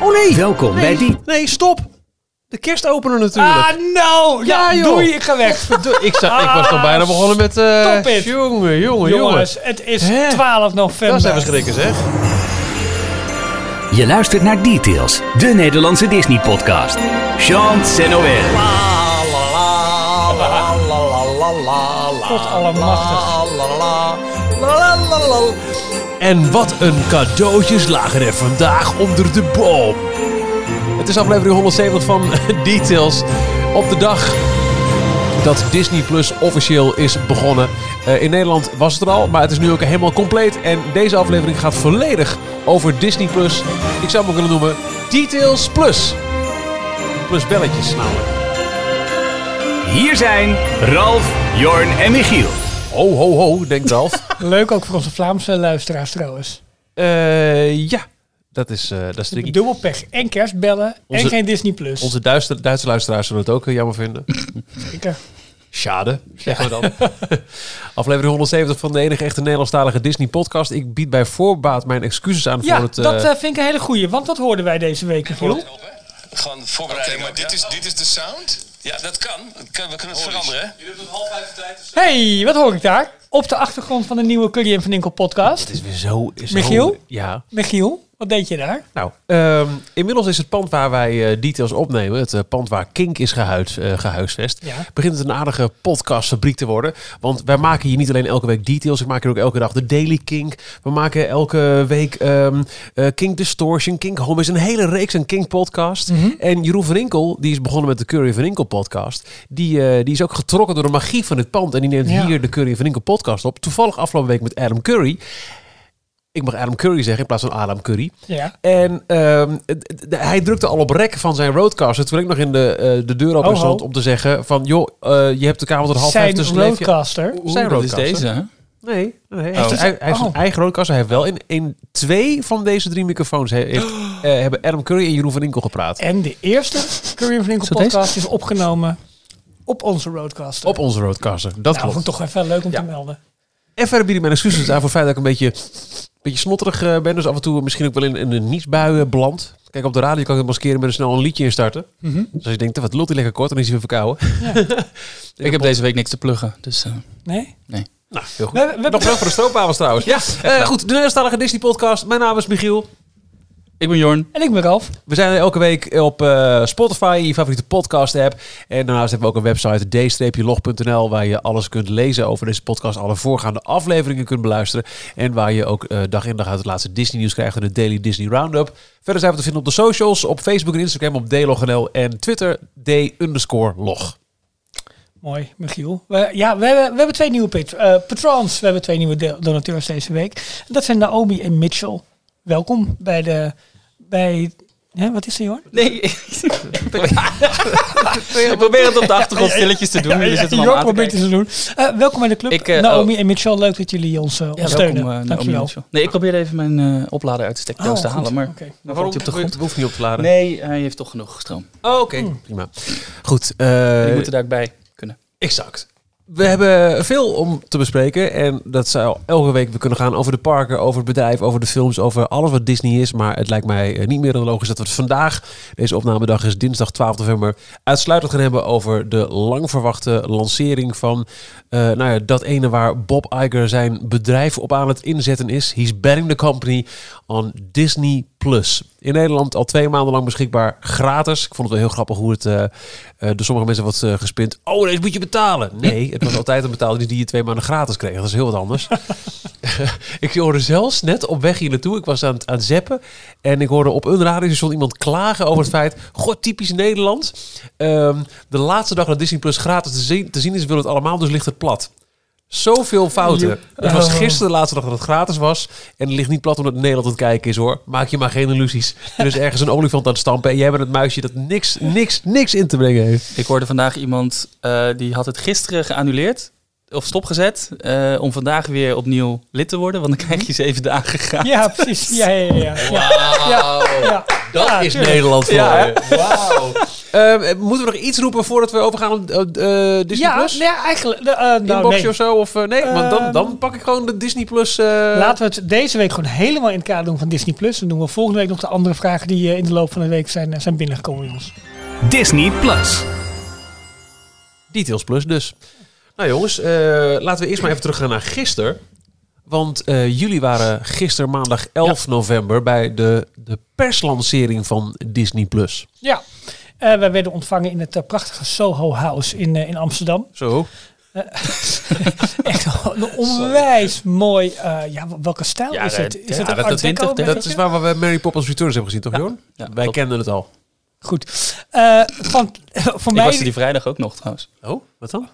Oh nee! Welkom nee, bij die... Nee, stop! De kerstopener natuurlijk. Ah, nou! Ja, Ja, joh. doei, ik ga weg. ik, zag, ik was toch bijna begonnen met... eh Stop it. Jongen, jongen, jongen. Jongens, het is Hè? 12 november. Dat zijn we schrikken, zeg. Je luistert naar Details, de Nederlandse Disney-podcast. Jean Noël. God allemachtig. En wat een cadeautjes lagen er vandaag onder de boom. Het is aflevering 170 van Details. Op de dag dat Disney Plus officieel is begonnen. Eh, in Nederland was het er al, maar het is nu ook helemaal compleet. En deze aflevering gaat volledig over Disney Plus. Ik zou hem ook willen noemen Details Plus. Plus belletjes namelijk. Hier zijn Ralf, Jorn en Michiel. Ho, ho, ho, denkt Ralf. Leuk ook voor onze Vlaamse luisteraars trouwens. Eh, ja, dat is, eh dat is tricky. Dubbel pech. En kerstbellen Onze- en geen Disney Plus. Onze Duitse, Duitse luisteraars zullen het ook eh, jammer vinden. Zeker. Schade, zeggen we dan. Aflevering 170 van de enige echte Nederlandstalige Disney-podcast. Ik bied bij voorbaat mijn excuses aan Ja, voor het... eh, dat vind ik een hele goeie. Want wat hoorden wij deze week, Michiel? Gewoon voorbereiding. Oké, maar dit is, dit is de sound? Ja, dat kan. Dat kan- We kunnen het veranderen. hè? Hey, wat hoor ik daar? Op de achtergrond van de nieuwe Curry en Van Inkel podcast. het is weer zo... zo Michiel? Ja. Michiel, wat deed je daar? Nou, ehm, inmiddels is het pand waar wij eh, details opnemen, het eh, pand waar Kink is gehuid, eh, gehuisvest, Ja. begint het een aardige podcastfabriek te worden. Want wij maken hier niet alleen elke week details, ik maak hier ook elke dag de Daily Kink. We maken elke week eh, Kink Distortion, Kink Home is een hele reeks een Kink podcast. En Jeroen van Inkel, die is begonnen met de Curry van Inkel podcast, die, die is ook getrokken door de magie van het pand en die neemt Ja. hier de Curry van Inkel podcast op. Toevallig afgelopen week met Adam Curry. Ik mag Adam Curry zeggen in plaats van Adam Curry. Ja. En ehm, hij drukte al op rek van zijn roadcaster. Terwijl ik nog in de, eh, de deur open Ho, ho. stond om te zeggen van... joh, eh, je hebt de kamer tot half vijf Zijn tussen leef je- roadcaster. Zijn dat is roadcaster. deze, hè? Nee, nee hij, Oh. heeft, hij, hij heeft zijn Oh. eigen roadcaster. Hij heeft wel in, in twee van deze drie microfoons... he- heeft, eh, hebben Adam Curry en Jeroen van Inkel gepraat. En de eerste Curry en Van Inkel podcast is opgenomen op onze roadcaster. Op onze roadcaster. Dat nou, vond ik toch even leuk om Ja. te melden. En verder bied ik mijn excuses aan voor het feit dat ik een beetje, een beetje snotterig eh, ben. Dus af en toe misschien ook wel in, in een nietsbui beland. Kijk, op de radio kan ik het maskeren met een snel een liedje instarten. Mhm. Dus als je denkt, wat lult hij lekker kort, dan is hij weer verkouden. Ik heb deze week niks te pluggen, dus... eh, Nee? Nou, heel goed. We, we, we- Nog bedankt voor de stroopwafels trouwens. Ja, eh, goed. De Nederlandstalige Disney podcast. Mijn naam is Michiel. Ik ben Jorn. en ik ben Ralf. We zijn er elke week op eh, Spotify, je favoriete podcast app. En daarnaast hebben we ook een website, d-log.nl, waar je alles kunt lezen over deze podcast. Alle voorgaande afleveringen kunt beluisteren. En waar je ook eh, dag in dag uit het laatste Disney nieuws krijgt in de Daily Disney Roundup. Verder zijn we te vinden op de socials, op Facebook en Instagram, op dlog.nl en Twitter, d-log. Mooi, Michiel. We, ja, we hebben, we hebben twee nieuwe pat eh, patrons. We hebben twee nieuwe donateurs deze week. Dat zijn Naomi en Mitchell. Welkom bij de... Bij, hè, wat is er, hoor? Nee, ik probeer het op de achtergrond stilletjes te doen. Jullie aan te probeert het te doen. Eh, welkom bij de club. Ik, eh, Naomi oh. en Mitchell, leuk dat jullie ons eh, Ja, welkom, Dankjewel. Mitchell. Nee, ik probeerde even mijn eh, oplader uit de steekdoos Oh, te goed. halen, maar... Oké. dan Waarom? op de grond. Hoeven niet op te laden. Nee, hij heeft toch genoeg stroom. Oh, oké. Prima. Goed. eh, Die moeten daar ook bij kunnen. Exact. We hebben veel om te bespreken. En dat zou elke week we kunnen gaan over de parken, over het bedrijf, over de films, over alles wat Disney is. Maar het lijkt mij eh, niet meer dan logisch dat we het vandaag, deze opnamedag is dinsdag 12 november, uitsluitend gaan hebben over de lang verwachte lancering van eh, nou ja, dat ene waar Bob Iger zijn bedrijf op aan het inzetten is. He's betting the company on Disney Plus. In Nederland al twee maanden lang beschikbaar gratis. Ik vond het wel heel grappig hoe het eh, door sommige mensen wordt eh, gespint. Oh, deze moet je betalen. Nee, het was altijd een betaalde die je twee maanden gratis kreeg. Dat is heel wat anders. ik hoorde zelfs net op weg hier naartoe. Ik was aan aan het zappen. En ik hoorde op een radiostation iemand klagen over het feit... God, typisch Nederland. Ehm, de laatste dag dat Disney Plus gratis te zien, te zien is, wil het allemaal. Dus ligt het plat. Zoveel fouten. Het was gisteren de laatste dag dat het gratis was. En het ligt niet plat omdat Nederland aan het kijken is hoor. Maak je maar geen illusies. Er is ergens een olifant aan het stampen. En jij bent het muisje dat niks, niks, niks in te brengen heeft. Ik hoorde vandaag iemand, eh, die had het gisteren geannuleerd. Of stopgezet. eh, om vandaag weer opnieuw lid te worden. Want dan krijg je zeven dagen gratis. Ja, precies. Ja, ja, ja. ja. ja. ja. Dat Ja, is tuurlijk. Nederland voor Ja, je. Wauw. Eh, moeten we nog iets roepen voordat we overgaan op eh, Disney ja, Plus? nee, eigenlijk. nou, Inboxje nee. of zo? Of, nee, want dan, Ehm, dan pak ik gewoon de Disney Plus. eh, Laten we het deze week gewoon helemaal in het kader doen van Disney Plus. Dan doen we volgende week nog de andere vragen die in de loop van de week zijn, zijn binnengekomen, jongens. Disney Plus. Details Plus dus. Nou jongens, eh, laten we eerst maar even teruggaan naar gisteren. Want eh, jullie waren gisteren maandag 11 november bij de, de perslancering van Disney Plus. Ja, eh wij werden ontvangen in het prachtige Soho House in, in Amsterdam. Zo. Echt een onwijs mooi. eh, ja, welke stijl Ja, is het? Is ja, het een dat- Art dat 20, Deco dat is waar we Mary Poppins Returns hebben gezien, toch Johan? Ja, Wij kenden het al. Goed. Eh, van, voor Ik mij. was er die vrijdag ook nog trouwens. Oh, wat dan?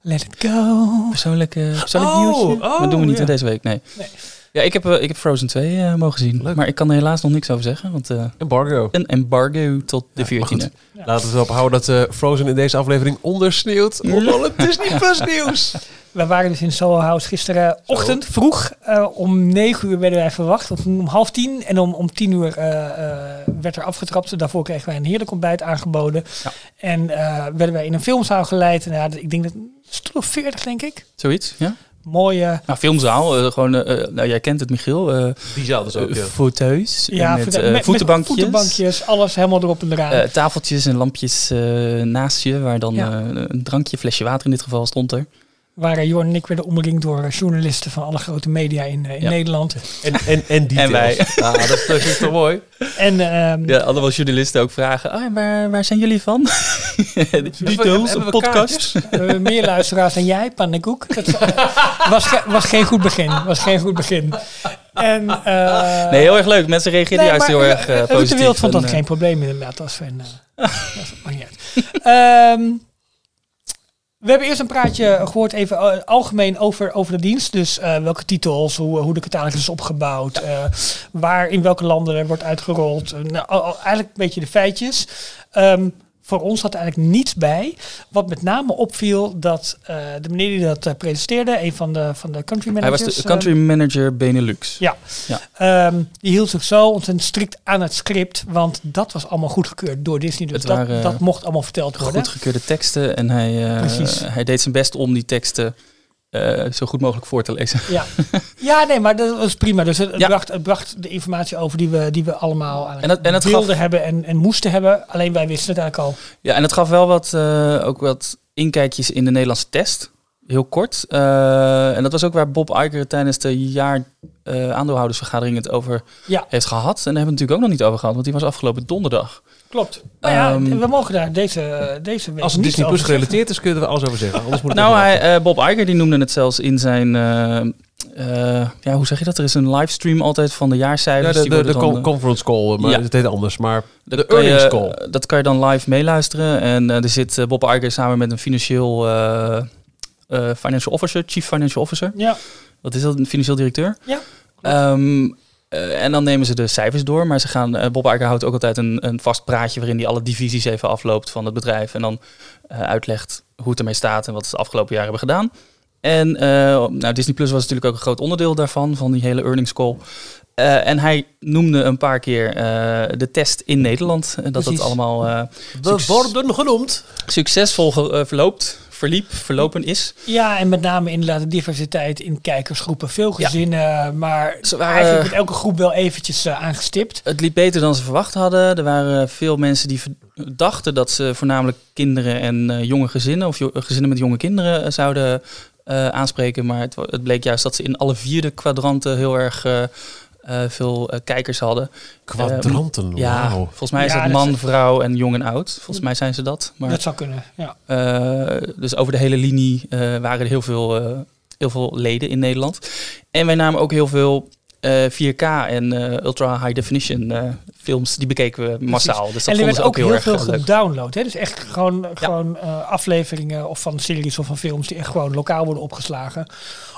Let it go. Persoonlijk, eh persoonlijk Oh, nieuwsje. oh, dat doen we niet ja. in deze week, nee. Nee. Ja, ik heb, eh, ik heb Frozen 2 eh, mogen zien. Leuk. Maar ik kan er helaas nog niks over zeggen. Want eh, Embargo. een embargo tot de Ja, maar 14e. goed. Laten we erop houden dat eh, Frozen in deze aflevering ondersneeuwt op het Disney Plus nieuws. We waren dus in Soho House gisterenochtend vroeg. eh, om negen uur werden wij verwacht. Of om half tien. En om, om tien uur eh, eh, werd er afgetrapt. Daarvoor kregen wij een heerlijk ontbijt aangeboden. Ja. En eh, werden wij in een filmzaal geleid. En ja, ik denk dat stoel of veertig, denk ik. Zoiets, ja? Mooie. Nou, filmzaal. eh, gewoon, eh, eh, nou, jij kent het, Michiel. eh Die zaal dus ook, ja. fauteuils Ja, met, met- voetenbankjes. Met voetenbankjes, alles helemaal erop en eraan. eh, tafeltjes en lampjes eh, naast je. Waar dan Ja. eh, een drankje, flesje water in dit geval stond er. Waar uh, Jorn en ik werden omringd door eh, journalisten van alle grote media in, eh, in Ja. Nederland. En, en, en details. En wij. Ja, dat, dat is toch mooi? En ehm, Ja, allemaal journalisten ook vragen. Ah, en waar, waar zijn jullie van? Details, een podcast. hebben meer luisteraars dan jij, pannenkoek. Dat eh, was, ge- was geen goed begin. Was geen goed begin. En, eh, Nee, heel erg leuk. Mensen reageerden nee, juist maar, heel erg eh, eh, Ruud de positief. Wild vond dat En, eh, geen probleem inderdaad. Als we eh, dat maakt niet uit. Ehm, we hebben eerst een praatje gehoord even eh, algemeen over, over de dienst. Dus eh, welke titels, hoe, hoe de catalogus is opgebouwd, eh, waar in welke landen er wordt uitgerold. Nou, eigenlijk een beetje de feitjes. Ehm, voor ons zat eigenlijk niets bij. Wat met name opviel dat eh, de meneer die dat eh, presenteerde, een van de, van de country Hij managers. was de eh, country manager Benelux. ja. Ja. Ehm, die hield zich zo ontzettend strikt aan het script, want dat was allemaal goedgekeurd door Disney. Dus dat, dat mocht allemaal verteld worden. Goedgekeurde teksten. En hij, eh, hij deed zijn best om die teksten eh, zo goed mogelijk voor te lezen. Ja. ja, nee, maar dat was prima. Dus het, Ja. bracht, het bracht de informatie over die we, die we allemaal eigenlijk En het- en het wilden gaf- hebben en, en moesten hebben. Alleen wij wisten het eigenlijk al. Ja, en het gaf wel wat, eh, ook wat inkijkjes in de Nederlandse test. Heel kort. Eh, en dat was ook waar Bob Iger tijdens de jaar eh, aandeelhoudersvergadering het over Ja. heeft gehad. En daar hebben we het natuurlijk ook nog niet over gehad, want die was afgelopen donderdag. Klopt. Maar ja, Ehm, we mogen daar deze, deze week Als het niet Disney Plus zeggen. gerelateerd is, kunnen we alles over zeggen. Anders moet het Nou, hij, eh, Bob Iger die noemde het zelfs in zijn... eh, eh, ja, hoe zeg je dat? Er is een livestream altijd van de ja, jaarcijfers. de, die de, con- conference call, maar Ja. het heet anders. Maar de je- earnings call. Dat kan je dan live meeluisteren. En eh, er zit Bob Iger samen met een financieel eh, financial officer, chief financial officer. Ja, Wat is dat? Een financieel directeur? Ja. Ehm, eh, en dan nemen ze de cijfers door. Maar ze gaan, eh, Bob Iger houdt ook altijd een, een vast praatje waarin hij alle divisies even afloopt van het bedrijf. En dan uitlegt hoe het ermee staat en wat ze de afgelopen jaren hebben gedaan. En nou, Disney Plus was natuurlijk ook een groot onderdeel daarvan, van die hele earnings call. En hij noemde een paar keer de test in Nederland. En dat Precies. het allemaal eh, We worden genoemd. succesvol verloopt, verliep, verlopen is. ja, en met name inderdaad de diversiteit in kijkersgroepen. Veel Ja. gezinnen, maar Ze waren- eigenlijk met elke groep wel eventjes eh, aangestipt. Het liep beter dan ze verwacht hadden. Er waren veel mensen die dachten dat ze voornamelijk kinderen en eh, jonge gezinnen of jo- gezinnen met jonge kinderen eh, zouden eh, aanspreken. Maar het, het bleek juist dat ze in alle vier de kwadranten heel erg eh, eh, veel eh, kijkers hadden. Kwadranten, Ja, wauw. volgens mij is Ja, het dat man, is- vrouw en jong en oud. Volgens mij zijn ze dat. Maar, Dat zou kunnen, ja. eh, dus over de hele linie eh, waren er heel veel, eh, heel veel leden in Nederland. En wij namen ook heel veel eh, 4K en eh, ultra high definition eh, films. Die bekeken we massaal. Dus dat en er vonden werd ze ook ook heel, heel erg veel eh, gedownload. Hè? Dus echt gewoon, gewoon eh, afleveringen of van series of van films die echt gewoon lokaal worden opgeslagen.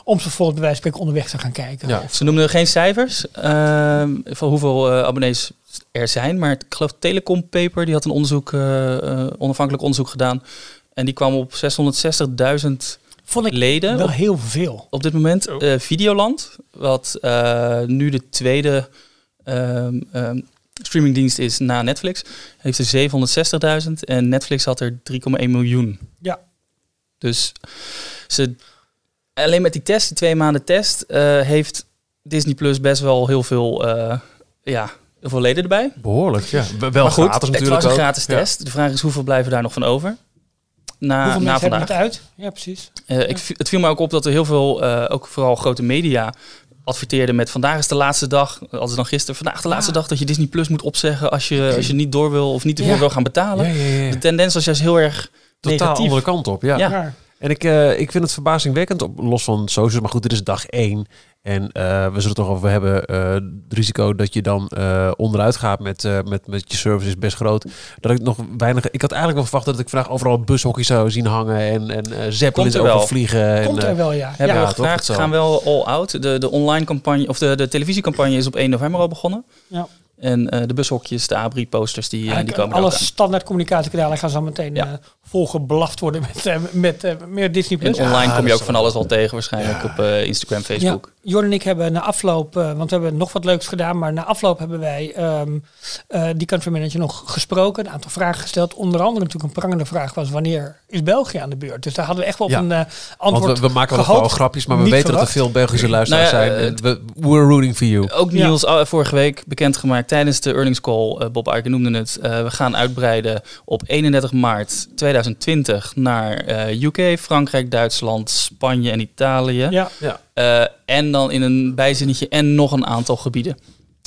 Om ze bijvoorbeeld bij wijze van onderweg te gaan kijken. Ja. Ze noemden geen cijfers ehm, van hoeveel eh, abonnees er zijn. Maar ik geloof Telecom Paper, die had een onderzoek, eh, eh, onafhankelijk onderzoek gedaan. En die kwam op 660.000 Vond ik leden wel op, heel veel. op dit moment. Eh, Videoland, wat eh, nu de tweede ehm, ehm, streamingdienst is na Netflix. Heeft er 760.000 en Netflix had er 3,1 miljoen. Ja. Dus ze, alleen met die test, die twee maanden test, eh, heeft Disney Plus best wel heel veel, eh, ja, heel veel leden erbij. Behoorlijk, ja. Wel maar goed, gratis het natuurlijk was een ook. gratis Ja. test. De vraag is hoeveel blijven daar nog van over? Na, Hoeveel na mensen hebben vandaag. het uit? Ja, precies. Eh, ik, het viel me ook op dat er heel veel, eh, ook vooral grote media, adverteerden met vandaag is de laatste dag, als dan gisteren, vandaag de laatste dag dat je Disney Plus moet opzeggen als je, als je niet door wil of niet ervoor Ja. wil gaan betalen. Ja, ja, ja. De tendens was juist heel erg Totaal negatief. andere kant op, ja. Ja. Ja. En ik, eh, ik vind het verbazingwekkend, op, los van socials. Maar goed, dit is dag één. En eh, we zullen het toch over hebben. eh, het risico dat je dan eh, onderuit gaat met, eh, met, met je service is best groot. Dat ik nog weinig... Ik had eigenlijk wel verwacht dat ik vandaag overal bushokjes zou zien hangen. En, en eh zeppelins Komt er wel. overvliegen. En, Komt eh, er wel, ja. Hebben ja. we gevraagd, ze zal. gaan wel all out. De, de online campagne, of de, de televisiecampagne is op 1 november al begonnen. Ja. En eh, de bushokjes, de abri-posters, die, die komen alle ook aan. standaard communicatiekanalen gaan zo meteen Ja. Volgeblaft worden met, eh, met eh, meer Disney+. En Plus. online Ja, kom je ook van alles wel tegen waarschijnlijk op eh, Instagram, Facebook. Ja, Jordan en ik hebben na afloop, want we hebben nog wat leuks gedaan, maar na afloop hebben wij ehm, eh, die country manager nog gesproken, een aantal vragen gesteld. Onder andere natuurlijk een prangende vraag was wanneer is België aan de beurt? Dus daar hadden we echt wel op Ja. een eh, Want antwoord we, we maken wel grapjes, maar we weten dat er veel Belgische luisteraars Nou ja, zijn. En we, we're rooting for you. Ook. Niels vorige week bekendgemaakt tijdens de earnings call. Bob Iger noemde het. eh, we gaan uitbreiden op 31 maart 2020 naar eh, UK, Frankrijk, Duitsland, Spanje en Italië. Ja, Ja. Eh, en dan in een bijzinnetje en nog een aantal gebieden.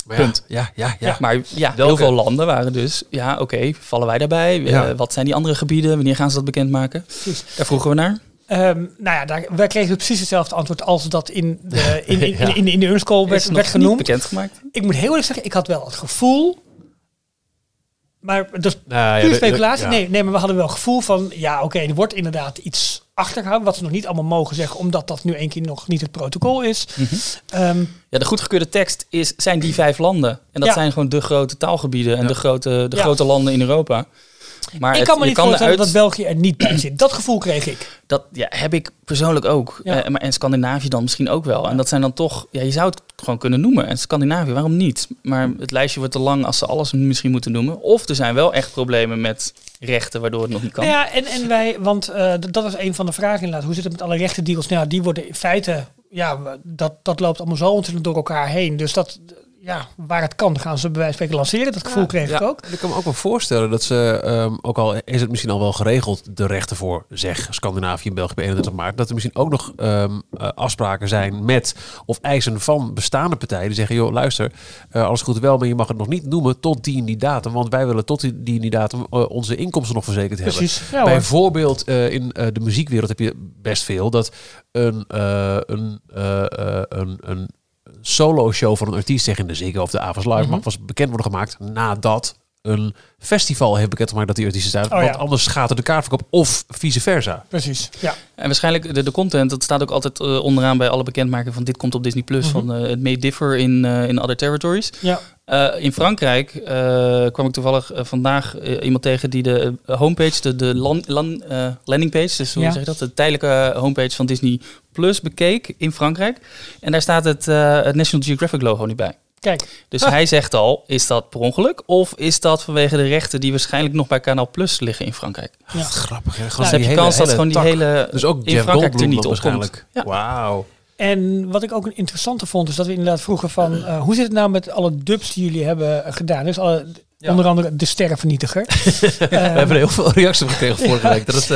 Maar ja, Punt. Ja, ja, ja. Maar ja, heel veel landen waren dus, ja oké, vallen wij daarbij? Eh, wat zijn die andere gebieden? Wanneer gaan ze dat bekendmaken? precies. Daar vroegen we naar. Ehm, nou ja, daar, wij kregen precies hetzelfde antwoord als dat in de, in, in, Ja. in, in, de werd, nog werd niet genoemd. bekendgemaakt. Ik moet heel eerlijk zeggen, ik had wel het gevoel, maar dat is Nou ja, puur de- speculatie. ja. Nee, nee, maar we hadden wel het gevoel van, ja oké, er wordt inderdaad iets achtergehouden, wat ze nog niet allemaal mogen zeggen, omdat dat nu één keer nog niet het protocol is. Mhm. Ehm, Ja, de goedgekeurde tekst is, zijn die vijf landen. En dat Ja. zijn gewoon de grote taalgebieden en de, grote, de Ja. grote landen in Europa. Maar ik het- kan me niet voorstellen eruit- dat België er niet bij zit. Dat gevoel kreeg ik. Dat ja, heb ik persoonlijk ook. Ja. Eh, maar, en Scandinavië dan misschien ook wel. En dat zijn dan toch, ja, je zou het gewoon kunnen noemen. En Scandinavië, waarom niet? Maar het lijstje wordt te lang als ze alles misschien moeten noemen. Of er zijn wel echt problemen met rechten waardoor het nog niet kan. Ja, en, en wij, want eh, dat was een van de vragen inderdaad. Hoe zit het met alle rechtendeals? Nou, die worden in feite, ja, dat, dat loopt allemaal zo ontzettend door elkaar heen. Dus dat, ja, waar het kan, gaan ze bij wijze van spreken lanceren. Dat gevoel kreeg ik ook. En Ik kan me ook wel voorstellen dat ze, ehm, ook al is het misschien al wel geregeld, de rechten voor, zeg, Scandinavië en België bij 31 maart, dat er misschien ook nog ehm, eh, afspraken zijn met of eisen van bestaande partijen die zeggen, joh, luister, eh, alles goed wel, maar je mag het nog niet noemen tot die en die datum, want wij willen tot die, die en die datum eh, onze inkomsten nog verzekerd hebben. Precies. Ja. Bijvoorbeeld eh, in de muziekwereld heb je best veel dat een, een, eh, eh, een, een solo-show van een artiest, zeg in de Ziggo of de Avas Live, Mhm. mag pas bekend worden gemaakt nadat een festival heeft bekendgemaakt dat die artiest is uit. Oh, ja. Want anders gaat er de kaartverkoop of vice versa. Precies. Ja. En waarschijnlijk de, de content, dat staat ook altijd eh, onderaan bij alle bekendmaken van dit komt op Disney Plus. Mhm. Van eh, it may differ in, eh, in other territories. ja. Eh, in Frankrijk eh, kwam ik toevallig vandaag iemand tegen die de homepage, de, de lan, lan, eh, landingpage, dus hoe Ja. zeg je dat, de tijdelijke homepage van Disney Plus bekeek in Frankrijk. En daar staat het, eh, het National Geographic logo niet bij. Kijk, Dus Ah. hij zegt al, is dat per ongeluk of is dat vanwege de rechten die waarschijnlijk nog bij Kanaal Plus liggen in Frankrijk? Ja. Grappig. Hè? Dus Gewoon heb die je hele- kans dat gewoon die tak. hele Dus ook in Frankrijk er niet dan op komt. waarschijnlijk. Ja. Wauw. En wat ik ook een interessante vond, is dat we inderdaad vroegen van... eh, hoe zit het nou met alle dubs die jullie hebben gedaan? Dus alle, onder andere de sterrenvernietiger. We hebben er heel veel reacties op gekregen vorige week. Dat het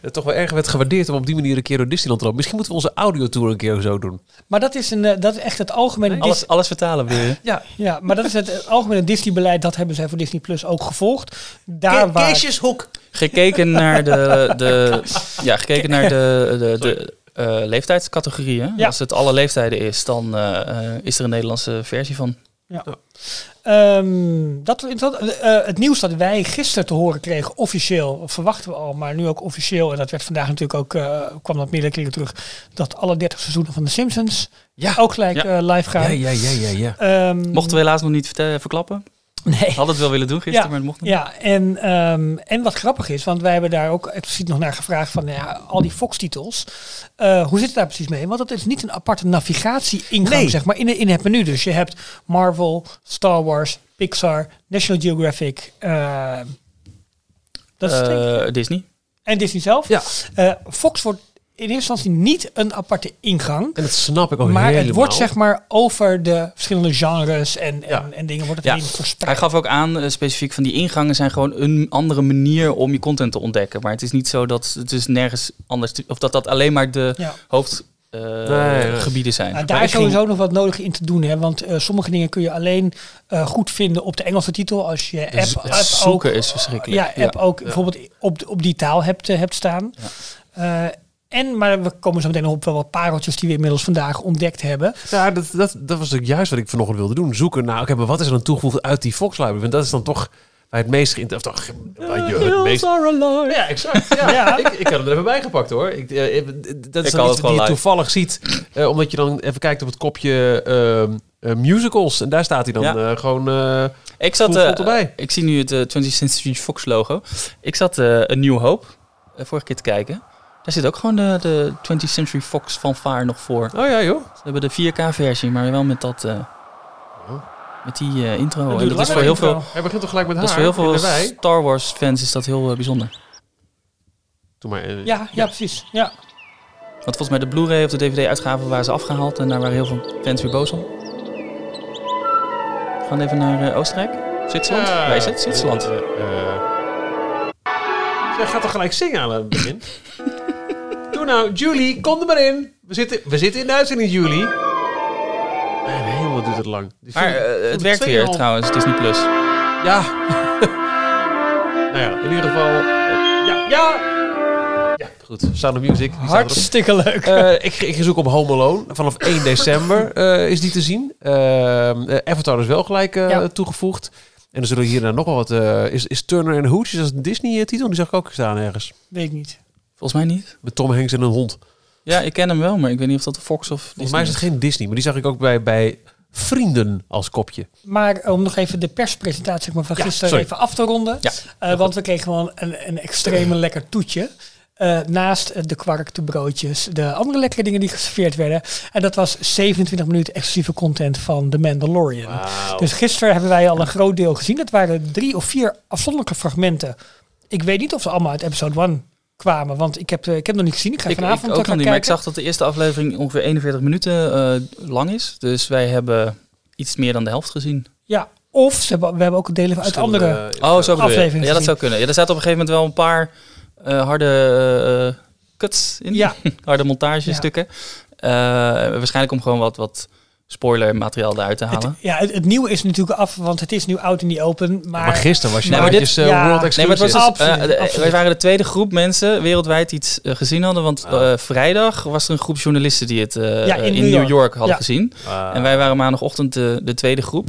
eh, toch wel erg werd gewaardeerd om op die manier een keer door Disneyland te lopen. Misschien moeten we onze audiotour een keer zo doen. Maar dat is, een, eh, dat is echt het algemene... Alles, alles vertalen wil je? Ja, ja, maar dat is het eh, algemene Disney-beleid. Dat hebben zij voor Disney Plus ook gevolgd. Daar waar... Keesjeshoek. Gekeken naar de, de, ja, gekeken naar de, de, de eh, leeftijdscategorieën. Ja. Als het alle leeftijden is, dan eh, eh, is er een Nederlandse versie van. Ehm, dat, dat, eh, het nieuws dat wij gisteren te horen kregen, officieel, verwachten we al, maar nu ook officieel, en dat werd vandaag natuurlijk ook, eh, kwam dat meerdere keren terug, dat alle 30 seizoenen van The Simpsons Ja. ook gelijk Ja. eh, live gaan. Ja, ja, ja, ja, ja. Ehm, Mochten we helaas nog niet verklappen. Nee. Hadden het wel willen doen gisteren, Ja, maar het mocht niet. Ja, en, ehm, en wat grappig is, want wij hebben daar ook expliciet nog naar gevraagd van nou ja, al die Fox-titels. eh, hoe zit het daar precies mee? Want het is niet een aparte navigatie-ingang, Nee. zeg maar, in, in het menu. Dus je hebt Marvel, Star Wars, Pixar, National Geographic, eh, dat is. Eh, Disney. en Disney zelf. Ja. Eh, Fox wordt in eerste instantie niet een aparte ingang. En dat snap ik ook Maar helemaal. het wordt zeg maar over de verschillende genres en, Ja. en, en dingen wordt het Ja. heen Hij verspreid. gaf ook aan, eh, specifiek van die ingangen zijn gewoon een andere manier om je content te ontdekken. Maar het is niet zo dat het is nergens anders, te- of dat dat alleen maar de Ja. hoofdgebieden nee. gebieden zijn. Nou, daar is sowieso ging- nog wat nodig in te doen. Hè? Want eh, sommige dingen kun je alleen eh, goed vinden op de Engelse titel. Als je app, Z- app ook, is verschrikkelijk. ja, app ook bijvoorbeeld op, op die taal hebt, eh, hebt staan. Eh, en, maar we komen zo meteen op wel wat pareltjes die we inmiddels vandaag ontdekt hebben. Ja, dat, dat, dat was ook juist wat ik vanochtend wilde doen. Zoeken naar, oké, maar wat is er dan toegevoegd uit die Fox Library? Want dat is dan toch bij het meest geïnteresseerd. Of toch, waar je het meest... Ja, exact. Ja, Ja. Ik, ik had hem er even bij gepakt hoor. Ik, eh, eh, dat is Ik iets die je toevallig ziet. eh, omdat je dan even kijkt op het kopje ehm, eh, musicals. En daar staat hij dan Ja. eh, gewoon... eh, Ik zat, erbij. ik zie nu het eh, 20th Century Fox logo. Ik zat eh een New Hope vorige keer te kijken. Daar zit ook gewoon de, de 20th Century Fox fanfare nog voor. oh ja joh. Ze hebben de 4K-versie, maar wel met dat, eh, met die eh, intro. En dat is voor heel veel, Hij begint toch gelijk met haar. dat is voor heel veel. Star Wars fans is dat heel eh, bijzonder. Doe maar. Ja, ja, precies. Ja. Want volgens mij de Blu-ray of de DVD-uitgave waren ze afgehaald en daar waren heel veel fans weer boos om. We gaan even naar Oostenrijk. Zwitserland? Ja. Waar is het? Zwitserland. Zij gaat toch gelijk zingen aan het begin? Doe nou, Julie, kom er maar in. We zitten, we zitten in de uitzending, Julie. En helemaal duurt het lang. Die Maar eh, het werkt weer 2,5 trouwens, Disney Plus. Ja. nou ja, in ieder geval. eh, ja, ja. Ja, goed. Sound of Music. Hartstikke leuk. Eh, ik, ik ga zoeken op Home Alone. Vanaf 1 december eh, is die te zien. Ehm, eh, Avatar is wel gelijk eh, Ja. toegevoegd. En er zullen hierna nog wel wat... is, is Turner en Hooch, is dat een Disney-titel? Die zag ik ook staan ergens. Weet ik niet. Volgens mij niet. Met Tom Hanks en een hond. Ja, ik ken hem wel, maar ik weet niet of dat de Fox of Volgens mij is het geen Disney. Maar die zag ik ook bij, bij Vrienden als kopje. Maar om nog even de perspresentatie zeg maar, van Ja, gisteren sorry. even af te ronden. Ja. Eh, want we kregen gewoon een, een extreem lekker toetje. Eh, naast eh, de kwark, de broodjes, de andere lekkere dingen die geserveerd werden. En dat was 27 minuten exclusieve content van The Mandalorian. Dus gisteren hebben wij al een groot deel gezien. Dat waren drie of vier afzonderlijke fragmenten. Ik weet niet of ze allemaal uit episode 1 kwamen, want ik heb, eh, ik heb nog niet gezien. Ik ga Ik, ik vanavond ook eh, nog niet, maar ik kijken. zag dat de eerste aflevering ongeveer 41 minuten eh, lang is. Dus wij hebben iets meer dan de helft gezien. Ja, of ze hebben, we hebben ook delen uit andere... Verschillende, Oh, zo bedoel je. aflevering Ja, dat zou kunnen. Ja, er zaten op een gegeven moment wel een paar eh, harde eh, cuts in. Ja. harde montagestukken. Eh, waarschijnlijk om gewoon wat, wat spoiler materiaal eruit te halen. Het, ja, het, het nieuwe is natuurlijk af, want het is nu out in die open. Maar, Maar gisteren was je Nee, maar dit, uh, ja. World Nee, maar het was Exclusive. dus, Absoluut, eh, absoluut. wij waren de tweede groep mensen wereldwijd die iets eh, gezien hadden. Want Ah. eh, vrijdag was er een groep journalisten die het eh, Ja, in in, New York. York, hadden Ja. gezien. Ah. En wij waren maandagochtend de, de tweede groep.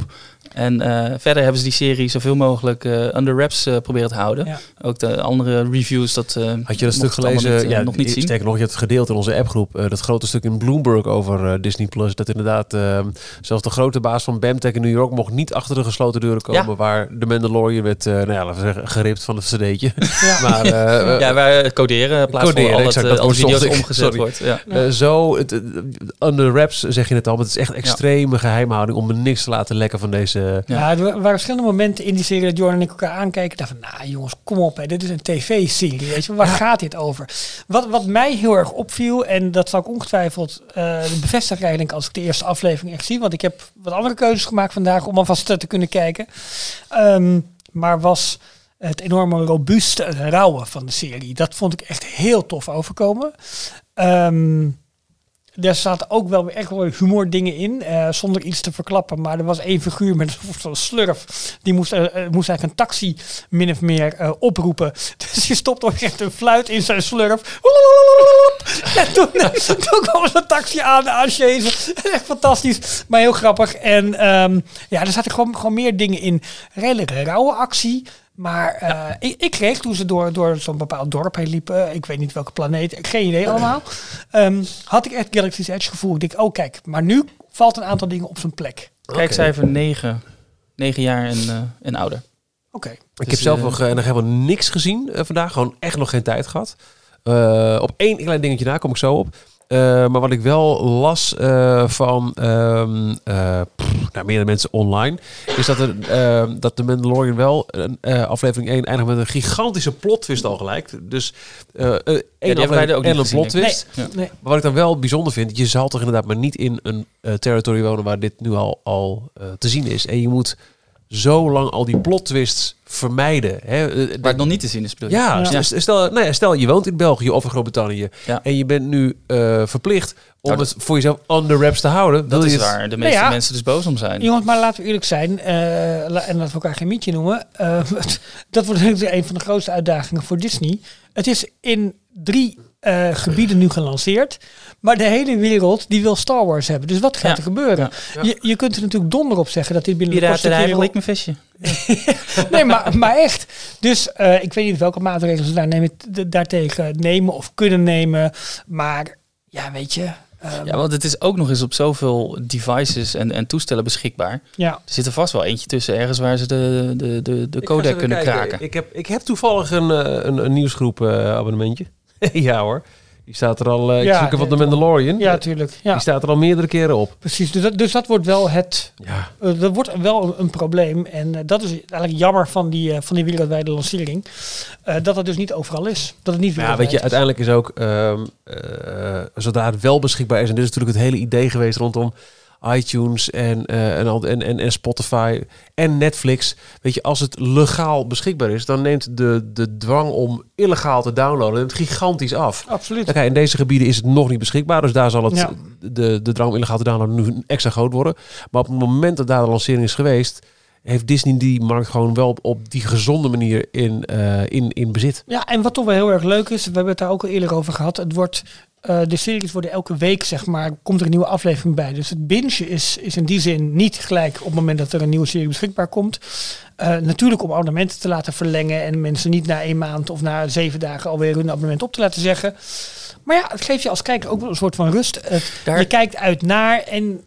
En eh, verder hebben ze die serie zoveel mogelijk eh, under wraps eh, proberen te houden. Ja. Ook de andere reviews, dat eh, Had je dat stuk gelezen? niet, ja, nog niet zien. Sterker nog, je hebt het gedeeld in onze appgroep. eh, dat grote stuk in Bloomberg over Disney Plus. Dat inderdaad, eh, zelfs de grote baas van Bamtech in New York mocht niet achter de gesloten deuren komen. Ja. Waar de Mandalorian werd, eh, nou ja, laten we zeggen, geript van het cd'tje. Ja. maar eh, ja, wij coderen in plaats Coderen, van al exact, het, dat uh, woord video's ik. omgezet Sorry. wordt. Ja. eh, zo, het, under wraps zeg je het al. Maar het is echt extreme geheimhouding om er niks te laten lekken van deze... Ja. Ja, er waren verschillende momenten in die serie dat Jordan en ik elkaar aankijken. dachten van, nou jongens, kom op, hè, dit is een tv-serie. Weet je, waar gaat dit over? Wat, wat mij heel erg opviel, en dat zal ik ongetwijfeld eh bevestigen eigenlijk als ik de eerste aflevering echt zie. Want ik heb wat andere keuzes gemaakt vandaag om alvast te kunnen kijken. Ehm, maar was het enorme robuuste en rauwe van de serie. Dat vond ik echt heel tof overkomen. Ehm er zaten ook wel echt wel humor dingen in, eh, zonder iets te verklappen. Maar er was één figuur met zo'n slurf. Die moest, eh, eh, moest eigenlijk een taxi min of meer oproepen. Dus je stopt ook echt een fluit in zijn slurf. En toen, toen kwam een taxi aan, aan Chazen. Echt fantastisch, maar heel grappig. En ehm, ja, er zaten gewoon, gewoon meer dingen in. Redelijk rauwe actie. Maar eh, ik, ik kreeg toen ze door, door zo'n bepaald dorp heen liepen, ik weet niet welke planeet, geen idee allemaal, ehm, had ik echt Galaxy's Edge gevoel. Ik denk, oh kijk, maar nu valt een aantal dingen op zijn plek. Kijkcijfer 9. 9 jaar en, eh, en ouder. Oké. Ik Dus, heb zelf eh, nog, eh, nog helemaal niks gezien eh, vandaag. Gewoon echt nog geen tijd gehad. Eh, op één klein dingetje na kom ik zo op. Eh, maar wat ik wel las eh, van ehm, eh, pff, nou, meerdere mensen online, is dat, er, ehm, dat de Mandalorian wel een, eh, aflevering 1 eindigt met een gigantische plot twist al gelijk. Dus eh eh, één wij aflevering er ook en niet een gezien, plot denk ik. twist. Ja. Nee. Maar wat ik dan wel bijzonder vind, je zal toch inderdaad maar niet in een eh territory wonen waar dit nu al, al eh, te zien is. En je moet zo lang al die plot twists vermijden. Hè? Eh, Waar het nog niet te zien is, ja, Ja. Stel, nou ja, stel je woont in België of in Groot-Brittannië Ja. en je bent nu eh, verplicht om Nou, het voor jezelf on the wraps te houden. Dat is het- waar de meeste ja. mensen dus boos om zijn. Jongens, maar laten we eerlijk zijn, eh, en laten we elkaar geen mietje noemen. eh, dat wordt natuurlijk een van de grootste uitdagingen voor Disney. Het is in drie eh, gebieden nu gelanceerd. Maar de hele wereld die wil Star Wars hebben. Dus wat gaat Ja. er gebeuren? Ja. Je, je kunt er natuurlijk donder op zeggen dat dit binnen de kortste Piraterij wereld... ik mijn visje. Nee, maar, maar echt. Dus eh, ik weet niet welke maatregelen ze daar nemen, daartegen nemen of kunnen nemen. Maar ja, weet je. ehm, Ja, want het is ook nog eens op zoveel devices en, en toestellen beschikbaar. ja. Er zit er vast wel eentje tussen ergens waar ze de, de, de, de codec kunnen kijken. kraken. Ik heb, ik heb toevallig een, eh, een, een nieuwsgroep eh, abonnementje. ja hoor. Die staat er al. eh ik Ja, zoek van de Mandalorian. Ja, natuurlijk. Ja, Die staat er al meerdere keren op. precies. Dus dat, dus dat wordt wel het Ja. Eh, dat wordt wel een, een probleem. En eh, dat is eigenlijk jammer van die, van die wereldwijde lancering. Dat het dus niet overal is. Dat het niet ja, weet je, uiteindelijk is ook, ehm, eh, zodra het wel beschikbaar is, en dit is natuurlijk het hele idee geweest rondom iTunes en, eh, en, en, en, en Spotify en Netflix. Weet je, als het legaal beschikbaar is, dan neemt de, de dwang om illegaal te downloaden neemt gigantisch af. Absoluut. Oké, in deze gebieden is het nog niet beschikbaar, dus daar zal het, Ja. de, de drang om illegaal te downloaden nu extra groot worden. Maar op het moment dat daar de lancering is geweest, heeft Disney die markt gewoon wel op, op die gezonde manier in, eh, in, in bezit. Ja, en wat toch wel heel erg leuk is, we hebben het daar ook al eerder over gehad. Het wordt, eh, de series worden elke week, zeg maar, komt er een nieuwe aflevering bij. Dus het bingen is, is in die zin niet gelijk op het moment dat er een nieuwe serie beschikbaar komt. Eh, natuurlijk om abonnementen te laten verlengen en mensen niet na één maand of na zeven dagen alweer hun abonnement op te laten zeggen. Maar ja, het geeft je als kijker ook wel een soort van rust. Daar- Je kijkt uit naar en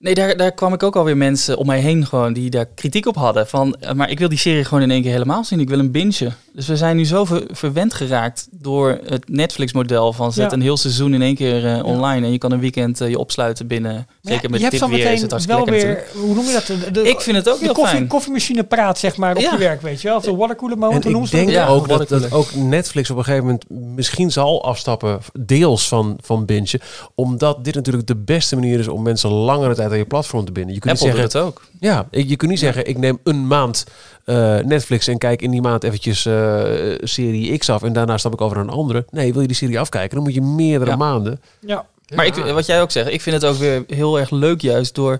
Nee, daar, daar kwam ik ook alweer mensen om mij heen gewoon die daar kritiek op hadden. Van, eh, maar ik wil die serie gewoon in één keer helemaal zien. Ik wil een bingen. Dus we zijn nu zo ver- verwend geraakt door het Netflix-model van zet Ja. een heel seizoen in één keer eh, online. En je kan een weekend eh, je opsluiten binnen. Zeker ja, met je hebt dit zo weer is het meteen hartstikke wel lekker weer, natuurlijk. hoe noem je dat? De, de- Ik vind het ook de heel koffie, fijn. koffiemachine praat, zeg maar, op Ja. je werk, weet je wel. Of de watercooler moment, En hoe noemen ik ze dat? denk Ja, ook dat, ook Netflix op een gegeven moment misschien zal afstappen, deels van, van bingen. Omdat dit natuurlijk de beste manier is om mensen langere tijd aan je platform te binden. Je kunt Apple niet doet zeggen, het ook. ja, je kunt niet zeggen, ik neem een maand eh, Netflix en kijk in die maand eventjes eh, serie X af en daarna stap ik over naar een andere. Nee, wil je die serie afkijken, dan moet je meerdere Ja. maanden. Ja. Maar ik, wat jij ook zegt, ik vind het ook weer heel erg leuk juist door,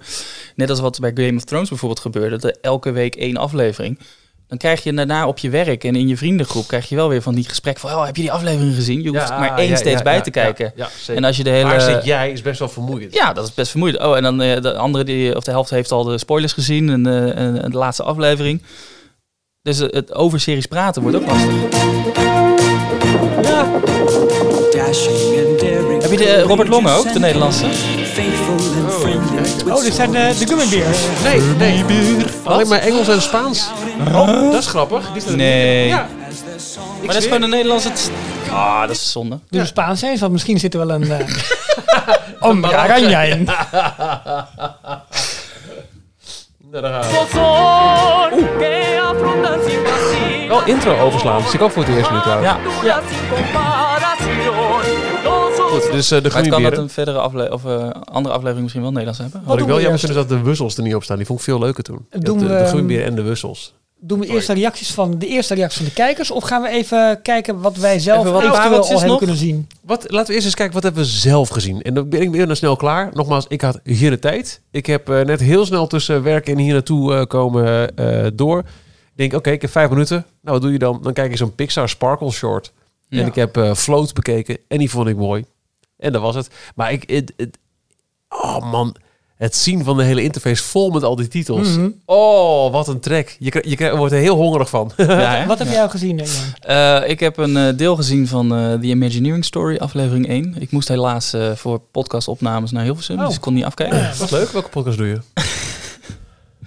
net als wat bij Game of Thrones bijvoorbeeld gebeurde, dat elke week één aflevering. Dan krijg je daarna op je werk en in je vriendengroep krijg je wel weer van die gesprekken van, oh, heb je die aflevering gezien? Je hoeft maar één steeds bij te kijken. En als je de hele... Waar zit jij is best wel vermoeiend. Ja, dat is best vermoeiend. Oh, en dan eh, de andere, die, of de helft heeft al de spoilers gezien en, eh, en, en de laatste aflevering. Dus eh, het over series praten wordt ook lastig. Heb je de eh, Robert Long ook, de Nederlandse? Oh, dit zijn de, de gummy bears. Nee, nee. Alleen maar Engels en Spaans. Oh, dat is grappig. Is Nee. Ja, Maar dat is gewoon een Nederlandse... Ah, dat is zonde. doe de Spaans eens, want misschien zit er wel een... Uh, oh, Aranja in. Nou, daar gaan we. Wel intro overslaan. Dat zie ik ook voor het eerst nu trouwens. Ja, Goed, dus eh, de maar het kan dat een verdere afle of, eh, andere aflevering misschien wel Nederlands hebben. Wat ik wel we jammer vind is dat de wussels er niet op staan. Die vond ik veel leuker toen. Doen de, de ehm, en de wussels. Doen we eerst de reacties van de eerste reacties van de kijkers? Of gaan we even kijken wat wij zelf Even wat eventueel al hebben nog? kunnen zien? Wat, laten we eerst eens kijken, wat hebben we zelf gezien? En dan ben ik weer dan snel klaar. Nogmaals, ik had hier de tijd. Ik heb eh, net heel snel tussen werk en hier naartoe eh, komen eh, door. Ik denk, oké, ik heb vijf minuten. Nou, wat doe je dan? Dan kijk je zo'n Pixar Sparkle short. Ja. En ik heb eh, Float bekeken en die vond ik mooi. En dat was het. Maar ik... Het, het- oh man, het zien van de hele interface vol met al die titels. Mhm. Oh, wat een trek. Je, je, wordt er heel hongerig van. Ja? Wat heb jij al gezien, Jan? Eh, ik heb een eh, deel gezien van eh The Imagineering Story, aflevering 1. Ik moest helaas eh, voor podcastopnames naar Hilversum, Oh. dus ik kon niet afkijken. Wat leuk. Welke podcast doe je?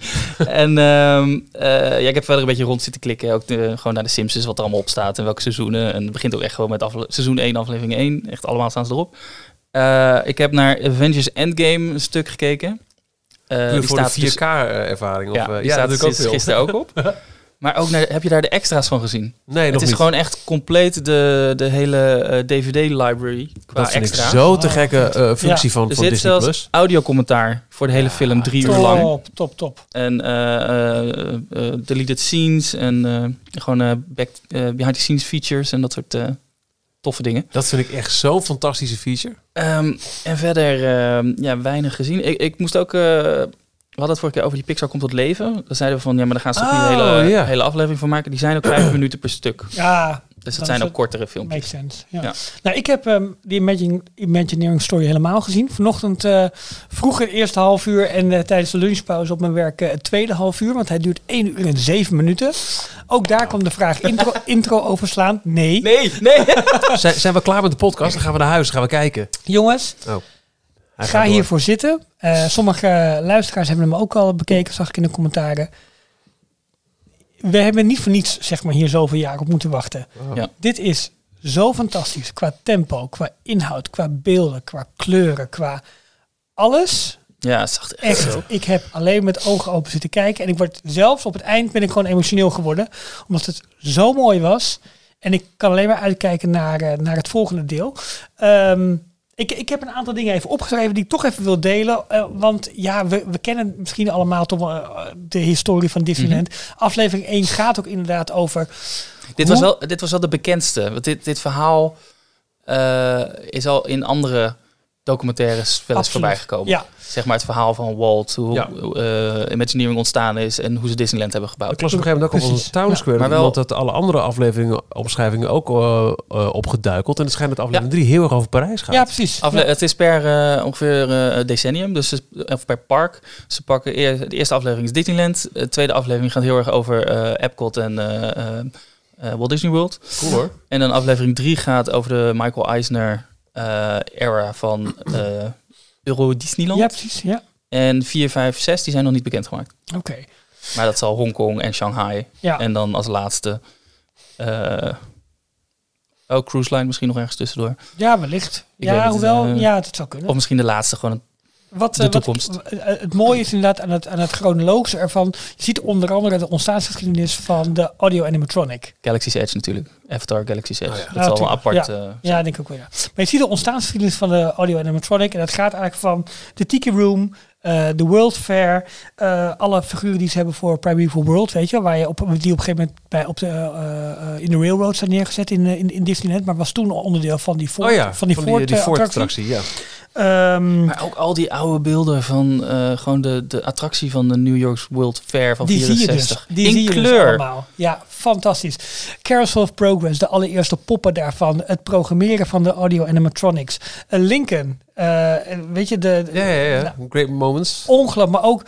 en ehm, eh, ja, ik heb verder een beetje rond zitten klikken. Ook de, gewoon naar de Simpsons, wat er allemaal op staat en welke seizoenen. En het begint ook echt gewoon met seizoen 1, aflevering 1. Echt allemaal staan ze erop. Eh, ik heb naar Avengers Endgame een stuk gekeken. Puur die voor de staat dus- 4K-ervaring. ja, die staat gisteren ook op. Maar ook naar, heb je daar de extra's van gezien? Nee, nog het is niet. gewoon echt compleet de, de hele eh, DVD-library qua dat vind extra. ik zo te Oh, gekke vet. eh, functie van, Er van zit Disney+. zelfs Plus. audiocommentaar voor de hele film, drie uur top, lang. top, top. En eh, eh, eh, deleted scenes en eh, gewoon eh, back, eh, behind the scenes features en dat soort eh, toffe dingen. Dat vind ik echt zo'n fantastische feature. Ehm, en verder, ehm, ja, weinig gezien. Ik, ik moest ook... eh, we hadden het vorige keer over die Pixar komt tot leven. Dan zeiden we van, ja, maar daar gaan ze toch niet een Oh, hele, hele aflevering van maken. Die zijn ook vijf minuten per stuk. Ja, Dus dat zijn ook kortere filmpjes. makes sense. Ja. Ja. Nou, ik heb ehm, die Imagine, Imagineering Story helemaal gezien. Vanochtend eh vroeg het eerste half uur en eh, tijdens de lunchpauze op mijn werk eh, het tweede half uur. Want hij duurt 1 uur en 7 minuten. Ook daar kwam de vraag intro, intro overslaan. Nee. Nee, nee. zijn, zijn we klaar met de podcast? Dan gaan we naar huis, dan gaan we kijken. Jongens, Hij ga hiervoor zitten. Eh, sommige luisteraars hebben hem ook al bekeken, zag ik in de commentaren. We hebben niet voor niets zeg maar, hier zoveel jaar op moeten wachten. Ja. Dit is zo fantastisch qua tempo, qua inhoud, qua beelden, qua kleuren, qua alles. Ja, het zag echt Echt, zo. ik heb alleen met ogen open zitten kijken. En ik word zelfs op het eind ben ik gewoon emotioneel geworden. Omdat het zo mooi was. En ik kan alleen maar uitkijken naar, eh, naar het volgende deel. Ehm, ik, ik heb een aantal dingen even opgeschreven die ik toch even wil delen. Eh, want ja, we, we kennen misschien allemaal toch eh, de historie van Disneyland. Mhm. Aflevering 1 gaat ook inderdaad over... Dit was, wel, dit was wel de bekendste. Want dit, dit verhaal eh, is al in andere documentaires wel eens Absoluut. voorbij gekomen. Ja, Zeg maar het verhaal van Walt, hoe Ja. eh, Imagineering ontstaan is en hoe ze Disneyland hebben gebouwd. Ik las op een gegeven moment ook een Town. Square. Maar Maar wel- dat alle andere afleveringen, omschrijvingen ook eh, eh, opgeduikeld. En het schijnt dat aflevering 3 heel erg over Parijs gaat. ja precies. Afle- Ja. Het is per eh, ongeveer eh, decennium, dus of per park. Ze pakken eer, de eerste aflevering is Disneyland. De tweede aflevering gaat heel erg over eh, Epcot en eh, eh, eh, Walt Disney World. Cool hoor. En dan aflevering 3 gaat over de Michael Eisner era van eh, Euro Disneyland. Ja, precies. Ja, En 4, 5, 6 die zijn nog niet bekendgemaakt. oké. Maar dat zal Hongkong en Shanghai. Ja. En dan als laatste eh ook Cruise Line misschien nog ergens tussendoor. Ja, wellicht. Ik ja, het, hoewel, eh, ja, dat zou kunnen. Of misschien de laatste gewoon. Wat, de eh, wat- toekomst. eh, het mooie is inderdaad aan het, aan het chronologische ervan. Je ziet onder andere de ontstaansgeschiedenis van de audio animatronic. Galaxy's Edge natuurlijk. Avatar Edge. Oh ja. Dat Ja, zal wel tuurlijk. apart. Ja. eh, Ja, denk ik ook wel. Ja. Maar je ziet de ontstaansgeschiedenis van de audio animatronic. En dat gaat eigenlijk van de Tiki Room, eh, de World Fair, eh, alle figuren die ze hebben voor Primeval World, weet je, waar je op, die op een gegeven moment bij op de, in de railroad zijn neergezet in, in, in Disneyland, maar was toen onderdeel van die Ford, Oh ja, van die Ford, die Ford attractie. attractie. Ja. Ehm, Maar ook al die oude beelden van eh, gewoon de, de attractie van de New York World Fair van Die zie je 64. dus. Die In zie je dus kleur. allemaal. Ja, fantastisch. Carousel of Progress, de allereerste poppen daarvan. Het programmeren van de audio animatronics. Uh, Lincoln, eh, weet je, de, Ja, ja, ja. nou, Great moments. ongeluk, maar ook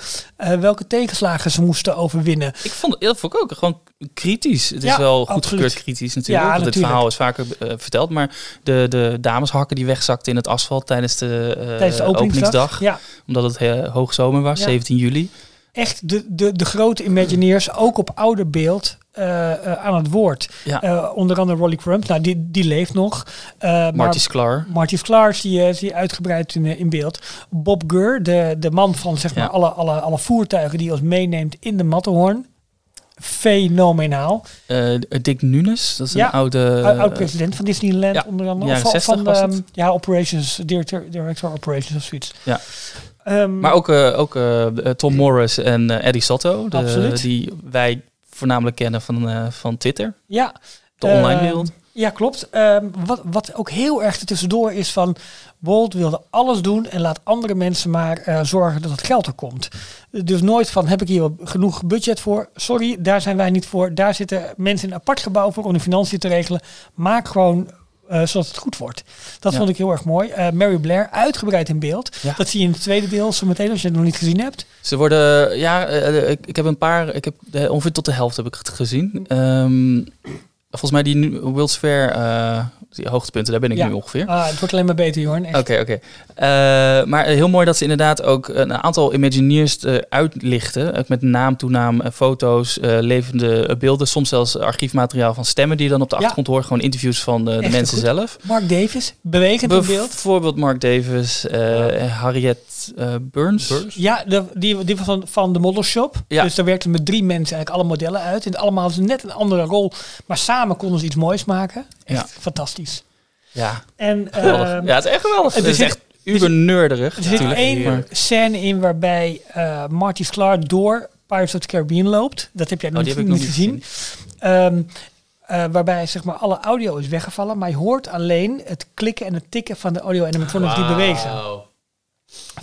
welke tegenslagen ze moesten overwinnen. Ik vond het dat vond ik ook gewoon kritisch. Het is wel goedgekeurd kritisch natuurlijk. Ja, want het verhaal is vaker verteld. Maar de, de dameshakken die wegzakten in het asfalt tijdens de, Tijdens de openingsdag. Ja, Omdat het eh, hoogzomer was, Ja. 17 juli. echt de, de, de grote Imagineers, ook op ouder beeld, eh, eh, aan het woord. Ja. Eh, onder andere Rolly Crump, nou, die, die leeft nog. Eh, Marty Sklar. Marty Sklar zie je, zie je uitgebreid in, eh, in beeld. Bob Gurr, de, de man van zeg maar, alle, alle, alle voertuigen die ons meeneemt in de Matterhorn. Fenomenaal. Eh, Dick Nunes, dat is Ja, een oude... Uh, Oud-president van Disneyland ja, onder andere. Of van, 60 van was de, het. um, ja, operations, director, director operations of zoiets. Ja. Ehm, Maar ook, eh, ook eh, Tom Morris en eh, Eddie Sotto, de, die wij voornamelijk kennen van, eh, van Twitter, ja, de online Ehm, wereld. Ja, klopt. Ehm, wat, wat ook heel erg ertussendoor is van... Walt wilde alles doen en laat andere mensen maar eh, zorgen dat het geld er komt. Dus nooit van, heb ik hier genoeg budget voor? Sorry, daar zijn wij niet voor. Daar zitten mensen in een apart gebouw voor om de financiën te regelen. Maak gewoon eh, zodat het goed wordt. Dat Ja. vond ik heel erg mooi. Eh, Mary Blair, uitgebreid in beeld. Ja. Dat zie je in het tweede deel zo meteen als je het nog niet gezien hebt. Ze worden, ja, ik, ik heb een paar, ik heb ongeveer tot de helft heb ik het gezien. Ehm, volgens mij die World's Fair, eh, die hoogtepunten, daar ben ik Ja. nu ongeveer. Ah, het wordt alleen maar beter, Jorn. Oké, oké. Eh, maar heel mooi dat ze inderdaad ook een aantal Imagineers eh, uitlichten. Ook met naam, toenaam, foto's, levende beelden. Soms zelfs archiefmateriaal van stemmen die je dan op de Ja. achtergrond hoort. Gewoon interviews van de, mensen goed. zelf. Mark Davis, bewegend in beeld. Bijvoorbeeld Mark Davis, eh, Eh, Burns. Ja, de, die, die was van, van de Model Shop. Ja. Dus daar werkten met drie mensen eigenlijk alle modellen uit. En allemaal hadden ze net een andere rol. Maar samen konden ze iets moois maken. Echt Ja. fantastisch. Ja, En ehm, ja, het is echt geweldig. Het is echt uber er zit één scène in waarbij eh Marty Sklar door Pirates of the Caribbean loopt. Dat heb jij Oh, nog niet, heb ik nog niet niet gezien. Ehm, eh, waarbij zeg maar alle audio is weggevallen. Maar je hoort alleen het klikken en het tikken van de audio-animatronics die bewegen.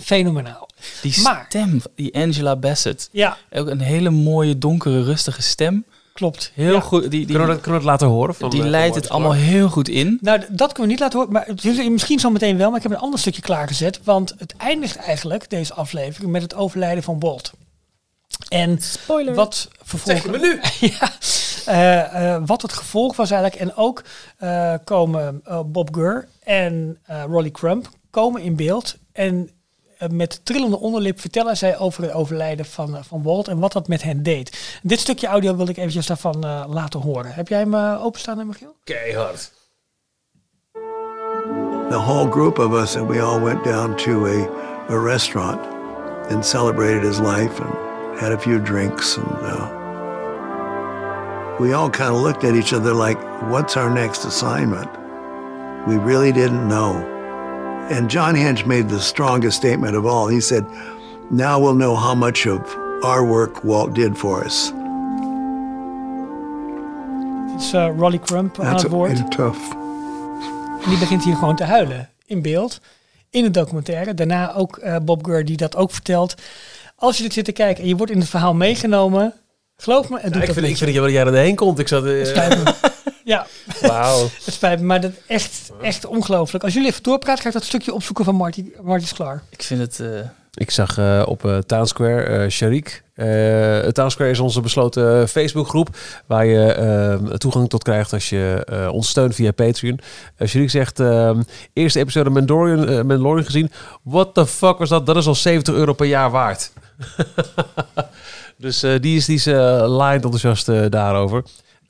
Fenomenaal. Die Maar- stem, die Angela Bassett. Ja, Ook een hele mooie, donkere, rustige stem. klopt. Heel Ja. goed. Die, die, Kunnen we, dat, kunnen we het laten horen? Van, die leidt het allemaal heel goed in. Nou, dat kunnen we niet laten horen. Maar misschien zo meteen wel. Maar ik heb een ander stukje klaargezet. Want het eindigt eigenlijk, deze aflevering, met het overlijden van Bolt. En Spoiler. wat vervolgens... nu? ja. Eh, eh, wat het gevolg was eigenlijk. En ook eh, komen Bob Gurr en eh Rolly Crump komen in beeld. En eh, met trillende onderlip vertellen zij over het overlijden van, eh, van Walt en wat dat met hen deed. Dit stukje audio wil ik eventjes daarvan eh, laten horen. Heb jij hem eh, openstaan, Michiel? Keihard. the whole group of us, and we all went down to a, a restaurant and celebrated his life and had a few drinks. And uh, we all kind of looked at each other like, what's our next assignment? We really didn't know. And John Hinch made the strongest statement of all. He said, now we'll know how much of our work Walt did for us. Het is eh, Rolly Crump aan That's het woord. tough. En die begint hier gewoon te huilen. In beeld. In het documentaire. Daarna ook eh, Bob Gurr die dat ook vertelt. Als je dit zit te kijken en je wordt in het verhaal meegenomen. Geloof me, het doet ik, dat vind, ik vind dat jij er heen komt. Ik zat... me. Ja, Wauw. het spijt me. Maar dat echt, echt ongelooflijk. Als jullie even doorpraten, ga ik dat stukje opzoeken van Marty, Marty Sklar. Ik vind het... eh, Ik zag eh, op eh Town Square eh Sharik. Eh Town Square is onze besloten Facebookgroep waar je toegang tot krijgt als je eh, ons steunt via Patreon. Sharik zegt, eerste episode Mandalorian, eh, Mandalorian gezien. What the fuck was dat? Dat is al 70 euro per jaar waard. dus eh, die is, die is line enthousiast daarover.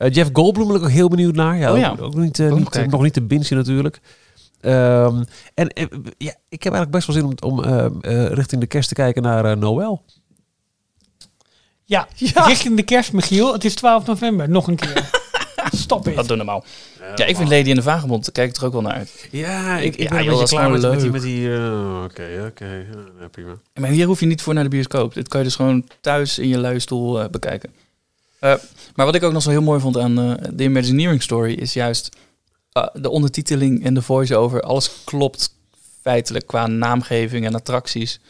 Eh, Jeff Goldblum ben ik ook heel benieuwd naar. Ja, Oh ja. Ook, ook niet, eh, Ook niet, nog niet te bingen natuurlijk. Ehm, en eh, ja, ik heb eigenlijk best wel zin om, om richting de kerst te kijken naar Noël. Ja, richting de kerst, Michiel. Het is 12 november. Nog een keer. Stop dat het. doen normaal. Ja, ik vind Lady in de Vagebond, daar kijk ik er ook wel naar uit. Ja, ik ik, ben ben een beetje klaar met- die... Met die Oké, oké. ja, prima. Maar hier hoef je niet voor naar de bioscoop. Dit kan je dus gewoon thuis in je luie stoel bekijken. Eh, maar wat ik ook nog zo heel mooi vond aan eh The Imagineering Story is juist eh, de ondertiteling en de voice-over. Alles klopt feitelijk qua naamgeving en attracties.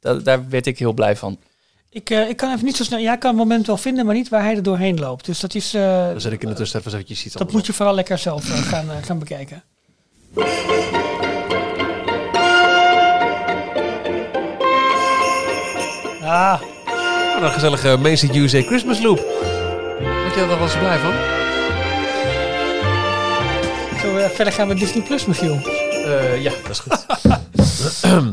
Da- daar werd ik heel blij van. Ik, eh, ik kan even niet zo snel... Ja, ik kan het moment wel vinden, maar niet waar hij er doorheen loopt. Dus dat is... eh, Dan zet ik in de tussentijd eens eventjes iets dat moet je vooral lekker zelf gaan, gaan bekijken. Ah, Een gezellige Street USA Christmas loop. Weet je daar was blij van? zo verder gaan we Disney Plus, Michiel. Eh, ja, dat is goed.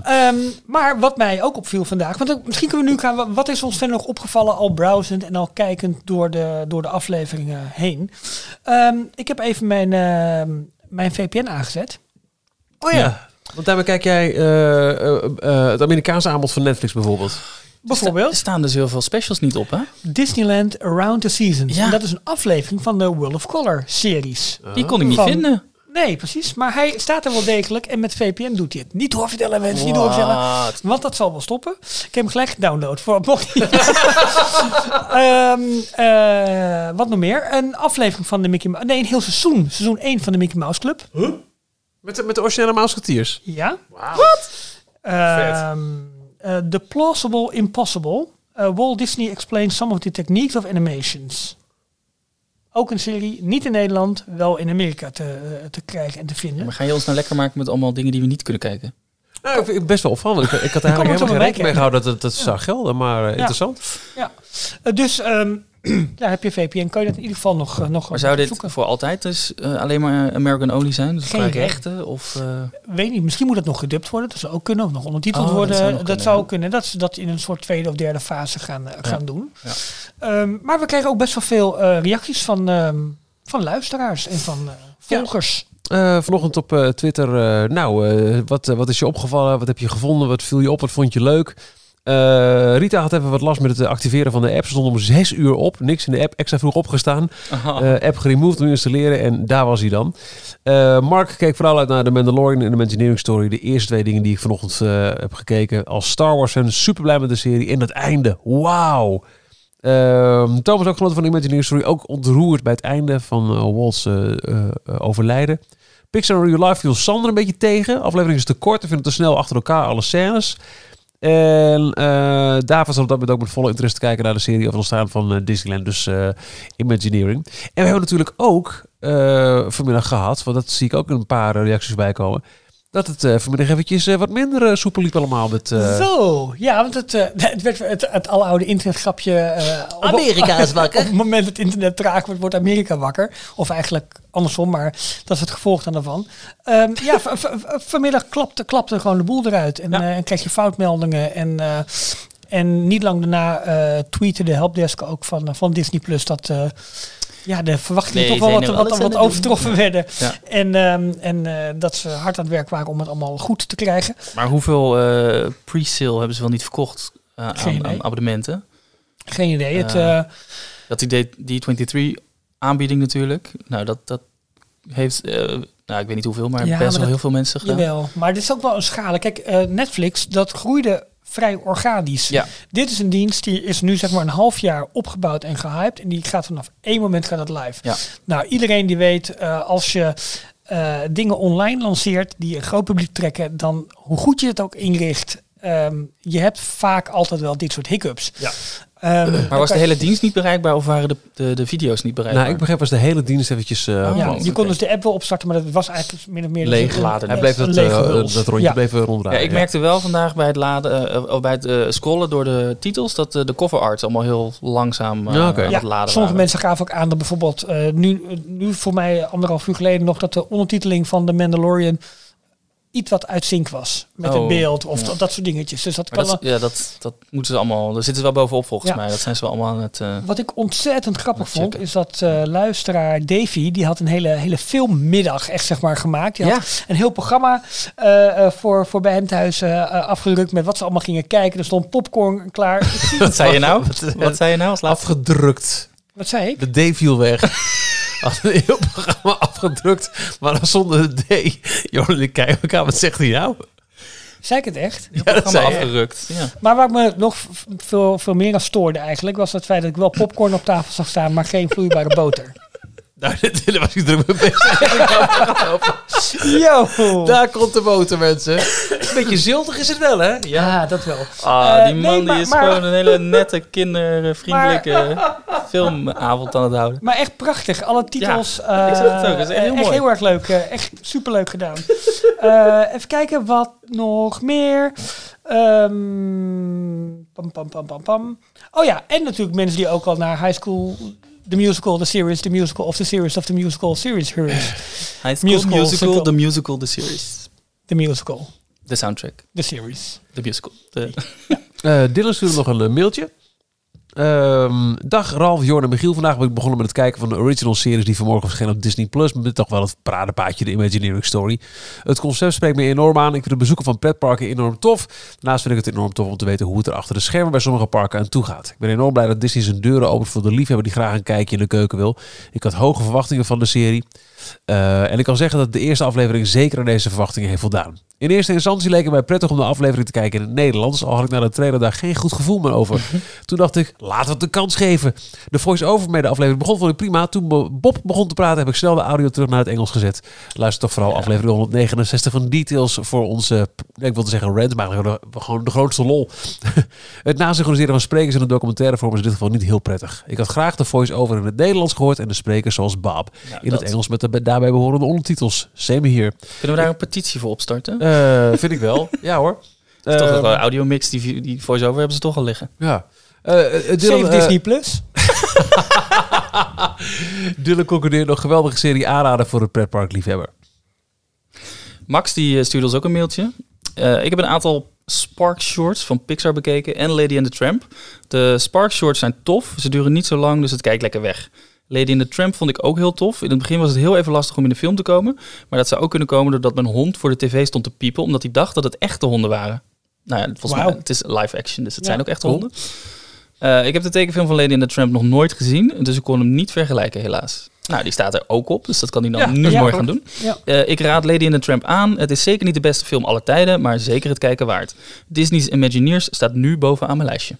Ehm, maar wat mij ook opviel vandaag, want ook- misschien kunnen we nu gaan, wat is ons verder nog opgevallen al browsend en al kijkend door de, door de afleveringen heen. Ehm, ik heb even mijn, ehm, mijn VPN aangezet. Oh ja. Want daarmee kijk jij eh, eh, eh, het Amerikaanse aanbod van Netflix bijvoorbeeld. Er Bijvoorbeeld staan dus heel veel specials niet op, hè? Disneyland Around the Seasons. Ja. En dat is een aflevering van de World of Color series. Die kon ik niet Van- vinden. Nee, precies. Maar hij staat er wel degelijk en met VPN doet hij het. Niet doorvertellen mensen, niet doorvertellen. Want dat zal wel stoppen. Ik heb hem gelijk gedownload voor mocht niet. Ehm, eh, wat nog meer? Een aflevering van de Mickey Mouse. Nee, een heel seizoen. Seizoen 1 van de Mickey Mouse Club. Met, de- met de originele Mouseketeers. Ja. Wat? The Plausible Impossible. Uh, Walt Disney explains some of the techniques of animations. Ook een serie, niet in Nederland, wel in Amerika te, eh, te krijgen en te vinden. Maar ga je ons nou lekker maken met allemaal dingen die we niet kunnen kijken? Nou, ik vind het best wel opvallend. Ik, ik had eigenlijk helemaal geen rekening mee gehouden dat het, dat het zou gelden, maar eh, interessant. Ja. Eh, dus ehm, ja, heb je VPN, kan je dat in ieder geval nog, eh, nog Maar zou dit zoeken. voor altijd dus eh, alleen maar American only zijn? Dus Geen rechten? Of, eh, Weet niet, misschien moet het nog gedubt worden. Dat zou ook kunnen. Of nog ondertiteld Oh, dat worden. zou Dat, kunnen, zou ja. kunnen. Dat ze dat in een soort tweede of derde fase gaan, gaan doen. Ja. Ehm, maar we kregen ook best wel veel eh, reacties van, ehm, van luisteraars en van eh, volgers. Eh, vanochtend op eh, Twitter. eh, nou, eh, wat, wat is je opgevallen? Wat heb je gevonden? Wat viel je op? Wat vond je leuk? Eh, Rita had even wat last met het activeren van de app. Ze stond om zes uur op. Niks in de app. Extra vroeg opgestaan. Eh, app geremoved om installeren. En daar was hij dan. Eh, Mark keek vooral uit naar de Mandalorian en de Imagineering Story. De eerste twee dingen die ik vanochtend heb gekeken. Als Star Wars fan super blij met de serie. En het einde. Wauw. Ehm, Thomas ook genoten van de Imagineering Story. Ook ontroerd bij het einde van Walt's overlijden. Pixar in Real Life viel Sander een beetje tegen. Aflevering is te kort. Ik vind het te snel achter elkaar, alle scènes. En eh David zat op dat moment ook met volle interesse te kijken naar de serie over ontstaan van eh, Disneyland. Dus eh, Imagineering. En we hebben natuurlijk ook vanmiddag gehad, want dat zie ik ook in een paar reacties bij komen. Dat het eh, vanmiddag eventjes eh, wat minder eh, soepel liep allemaal met... eh, Zo, ja, want het, eh, het werd het, het aloude internetgrapje. eh, Amerika is wakker. Op het moment dat het internet traag wordt, wordt Amerika wakker. Of eigenlijk andersom, maar dat is het gevolg dan daarvan. Ehm, ja, vanmiddag klapte, klapte gewoon de boel eruit. En, eh, en kreeg je foutmeldingen. En, eh, en niet lang daarna eh tweette de helpdesk ook van, van Disney Plus dat. Ja, de verwachtingen Nee, toch wel wat, wat, wat, doen. overtroffen werden. Ja. En, ehm, en eh, dat ze hard aan het werk waren om het allemaal goed te krijgen. maar hoeveel eh, pre-sale hebben ze wel niet verkocht eh, aan, idee. aan abonnementen? Geen idee. Het, Dat die D23 aanbieding natuurlijk. Nou, dat, dat heeft, eh, nou ik weet niet hoeveel, maar Ja, best maar wel dat- heel veel mensen gedaan. Jawel, maar dit is ook wel een schade. Kijk, eh, Netflix, dat groeide vrij organisch. Ja. Dit is een dienst die is nu zeg maar een half jaar opgebouwd en gehyped. En die gaat vanaf één moment gaat het live. Ja. Nou, iedereen die weet, eh, als je eh, dingen online lanceert die een groot publiek trekken, dan hoe goed je het ook inricht, ehm, je hebt vaak altijd wel dit soort hiccups. Ja. Ehm, Maar was de hele dienst niet bereikbaar of waren de, de, de video's niet bereikbaar? nou, ik begreep was de hele dienst eventjes... eh, Oh, ja, je kon dus de app wel opstarten, maar dat was eigenlijk min of meer Leeg geladen. Hij bleef dat, lege eh, dat rondje Ja. bleef eh, ronddraaien. Ja, ik ja. merkte wel vandaag bij het, laden, of bij het scrollen door de titels dat de cover art allemaal heel langzaam eh Ja, aan Ja, het laden sommige waren. mensen gaven ook aan dat bijvoorbeeld eh, nu, nu voor mij anderhalf uur geleden nog dat de ondertiteling van The Mandalorian iets wat uit sync was met het Oh, beeld of ja. dat, dat soort dingetjes. Dus dat Maar kan dat, ja, dat, dat moeten ze allemaal. Daar zitten ze wel bovenop volgens Ja. mij. Dat zijn ze wel allemaal aan het. eh, Wat ik ontzettend grappig vond, is dat eh, luisteraar Davy, die had een hele, hele filmmiddag echt zeg maar gemaakt. Die had een heel programma eh, eh, voor, voor bij hem thuis afgedrukt met wat ze allemaal gingen kijken. Er stond popcorn klaar. Ik zie- Wat zei je nou? Wat- Wat zei je nou als laatste? Afgedrukt. Wat zei ik? De D viel weg. Had een heel programma afgedrukt, maar dan zonder de D. Johan, ik kijk elkaar, wat zegt hij nou? Zei ik het echt? Ja, dat zei afgerukt. Ja. Maar waar ik me nog veel, veel meer aan stoorde eigenlijk, was het feit dat ik wel popcorn op tafel zag staan, maar geen vloeibare boter. Daar, daar was ik druk mee bezig. Yo! Daar komt de motor, mensen. Een beetje ziltig is het wel, hè? Ja, dat wel. Ah, Eh, die man nee, die maar- is maar- gewoon een hele nette, kindervriendelijke filmavond aan het houden. Maar echt prachtig. Alle titels. Ja, ik zeg het ook. eh, Dat is echt heel echt mooi. heel erg leuk. eh, echt superleuk gedaan. Eh, even kijken wat nog meer. Ehm, pam, pam, pam, pam, pam. Oh ja, en natuurlijk mensen die ook al naar High School, The Musical, The Series, The Musical of The Series of The Musical Series Heroes. High School Musical, Musical, musical. The Musical, The Series. The Musical, De soundtrack. The Series. De musical. De, Eh Dylan stuurde nog een eh, mailtje. Ehm, dag Ralf, Jorn en Michiel. Vandaag ben ik begonnen met het kijken van de original series die vanmorgen verschenen op Disney+. Plus. Met toch wel het paradepaadje, de Imagineering Story. Het concept spreekt me enorm aan. Ik vind het bezoeken van pretparken enorm tof. Daarnaast vind ik het enorm tof om te weten hoe het er achter de schermen bij sommige parken aan toe gaat. Ik ben enorm blij dat Disney zijn deuren opent voor de liefhebber die graag een kijkje in de keuken wil. Ik had hoge verwachtingen van de serie. Eh, en ik kan zeggen dat de eerste aflevering zeker aan deze verwachtingen heeft voldaan. In eerste instantie leek het mij prettig om de aflevering te kijken in het Nederlands. Al had ik na de trailer daar geen goed gevoel meer over. Toen dacht ik, laten we het een kans geven. De voice-over met de aflevering begon vond ik prima. Toen Bo- Bob begon te praten heb ik snel de audio terug naar het Engels gezet. Luister toch vooral aflevering 169 van Details voor onze, ik wilde zeggen rant, maar gewoon de, de grootste lol. het nasynchroniseren van sprekers in een documentaire vorm is in dit geval niet heel prettig. Ik had graag de voice-over in het Nederlands gehoord en de sprekers zoals Bob. in dat- het Engels met de daarbij behorende ondertitels. Same hier. kunnen we daar een petitie voor opstarten? Eh, vind ik wel. ja hoor. toch Eh, wel audio mix, die, die voice-over hebben ze toch al liggen. Ja. Eh, Dylan, Save eh, Disney Plus. Dylan concludeert nog geweldige serie aanraden voor het pretparkliefhebber. Max die stuurde ons ook een mailtje. Eh, ik heb een aantal Spark Shorts van Pixar bekeken en Lady and the Tramp. De Spark Shorts zijn tof. Ze duren niet zo lang, dus het kijkt lekker weg. Lady and the Tramp vond ik ook heel tof. In het begin was het heel even lastig om in de film te komen. Maar dat zou ook kunnen komen doordat mijn hond voor de tv stond te piepen... omdat hij dacht dat het echte honden waren. Nou ja, volgens mij, het is live action, dus het Ja, zijn ook echte cool. honden. Eh, ik heb de tekenfilm van Lady and the Tramp nog nooit gezien... dus ik kon hem niet vergelijken helaas. Nou, die staat er ook op, dus dat kan hij dan Ja, nu ja, mooi gaan doen. Ja. Eh, ik raad Lady and the Tramp aan. Het is zeker niet de beste film aller tijden, maar zeker het kijken waard. Disney's Imagineers staat nu bovenaan mijn lijstje.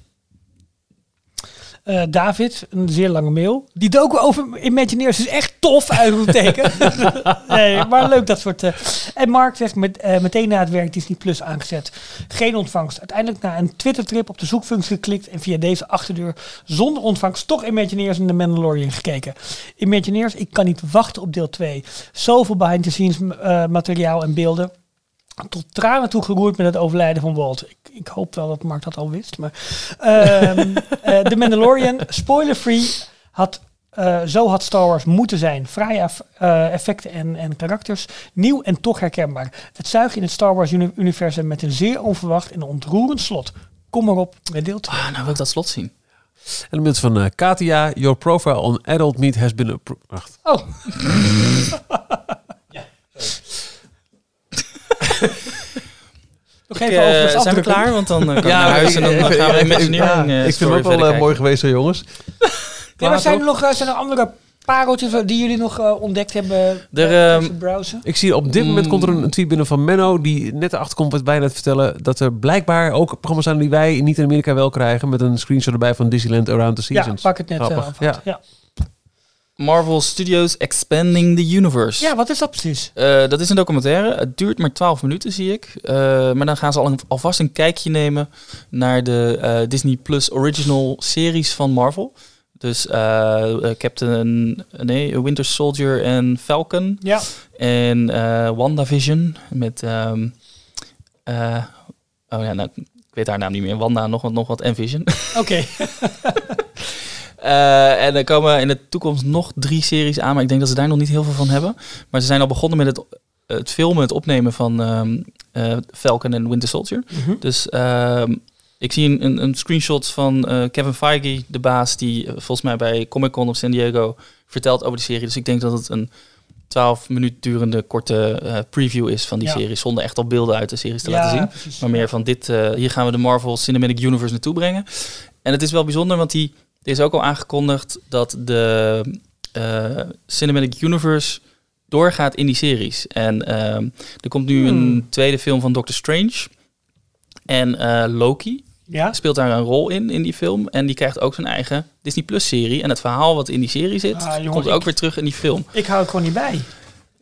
Eh, David, een zeer lange mail. Die docu over Imagineers is echt tof, uitroepteken. nee, maar leuk dat soort... eh. En Mark zegt met, eh, meteen na het werk Disney Plus aangezet. Geen ontvangst. Uiteindelijk na een Twitter-trip op de zoekfunctie geklikt... en via deze achterdeur zonder ontvangst toch Imagineers en The Mandalorian gekeken. Imagineers, ik kan niet wachten op deel 2. Zoveel behind-the-scenes eh, materiaal en beelden tot tranen toe geroerd met het overlijden van Walt. Ik, ik hoop wel dat Mark dat al wist. Maar ehm eh, The Mandalorian, spoiler-free, had eh, zo had Star Wars moeten zijn. Fraaie eff- eh, effecten en, en karakters. Nieuw en toch herkenbaar. Het zuigt in het Star Wars uni- universum met een zeer onverwacht en ontroerend slot. Kom maar op met deel 2. Ah, nou wil ik dat slot zien. En de van eh, Katia. Your profile on adult meat has been approved. Oh, Nog Ik, eh, zijn we klaar? Want dan eh, kan ik naar huis en dan ik- gaan we ik- Imagineering ja, eh, Ik vind het ook wel mooi geweest, jongens. Ja, maar zijn er nog, zijn er andere pareltjes die jullie nog ontdekt hebben? Er, browsen? Ik zie op dit moment komt er een, tweet binnen van Menno... die net erachter komt wat wij net vertellen... dat er blijkbaar ook programma's zijn die wij niet in Amerika wel krijgen... met een screenshot erbij van Disneyland Around the Ja, Seasons. pak het net af. Ja. Ja. Marvel Studios Expanding the Universe. ja, wat is dat precies? Eh, dat is een documentaire. Het duurt maar 12 minuten, zie ik. Eh, maar dan gaan ze al alvast een kijkje nemen naar de eh, Disney Plus Original series van Marvel. Dus Captain, nee, Winter Soldier en Falcon. Ja, En WandaVision met... ehm, eh, oh ja, nou, ik weet haar naam niet meer. Wanda, nog wat, nog wat en Vision. oké. Eh, en er komen in de toekomst nog drie series aan, maar ik denk dat ze daar nog niet heel veel van hebben. Maar ze zijn al begonnen met het, het filmen, het opnemen van eh, Falcon en Winter Soldier. Mhm. Dus ehm, ik zie een, een, een screenshot van eh, Kevin Feige, de baas, die volgens mij bij Comic Con op San Diego vertelt over de serie. Dus ik denk dat het een 12 minuten durende korte preview is van die Ja. serie, zonder echt al beelden uit de series te Ja, laten zien. precies. Maar meer van dit, hier gaan we de Marvel Cinematic Universe naartoe brengen. En het is wel bijzonder, want die, er is ook al aangekondigd dat de eh, Cinematic Universe doorgaat in die series. En ehm, er komt nu een Hmm. tweede film van Doctor Strange. En eh, Loki Ja, speelt daar een rol in, in die film. En die krijgt ook zijn eigen Disney Plus serie. En het verhaal wat in die serie zit, Ah, jongen, komt ik- ook weer terug in die film. ik hou het gewoon niet bij.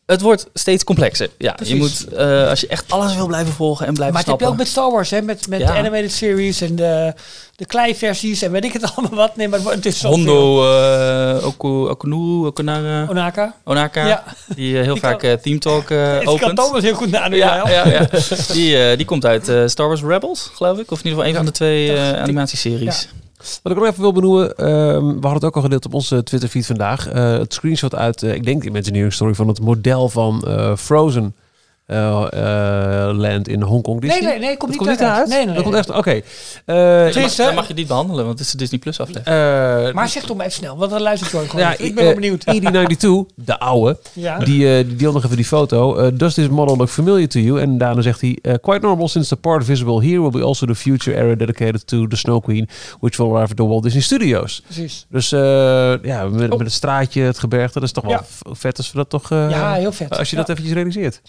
Het wordt steeds complexer. Ja, Precies. je moet, eh, als je echt alles wil blijven volgen en blijven Maar dat heb je ook met Star Wars, hè? Met, met Ja. de animated series en de, de kleinversies en weet ik het allemaal wat. Nee, maar het is zo Hondo, eh Oku, Okunu, Okunara, Onaka. Onaka, Ja. die eh, heel vaak kan- eh, Team Talk eh, Ik kan opent. Thomas heel goed nadoen. Ja, Ja, ja, ja. Die, eh, die komt uit Star Wars Rebels, geloof ik. Of in ieder geval een Ja, van de twee eh, animatieseries. Wat ik nog even wil benoemen, ehm, we hadden het ook al gedeeld op onze Twitter-feed vandaag. Eh, het screenshot uit, eh, ik denk de Imagineering Story van het model van eh, Frozen Land in Hongkong. Nee, Disney. nee, nee, komt Dat niet komt niet uit? Nee, nee, Dat nee. komt echt, oké. Eh, Het Dan is, mag, je dit behandelen, want het is de Disney Plus aflevering. eh, Maar zeg toch maar even snel, want dan luistert Jorn gewoon. ja, niet. ik ben wel eh, benieuwd. ED92, de oude, Ja. die, eh, die deelt nog even die foto. Eh, does this model look familiar to you? En daarna zegt hij, eh, quite normal since the part visible here will be also the future area dedicated to the Snow Queen, which will arrive at the Walt Disney Studios. Precies. Dus eh, ja, met, met het straatje, het gebergte, dat is toch wel vet als we dat toch... eh, Ja, heel vet. Als je Ja. dat eventjes realiseert.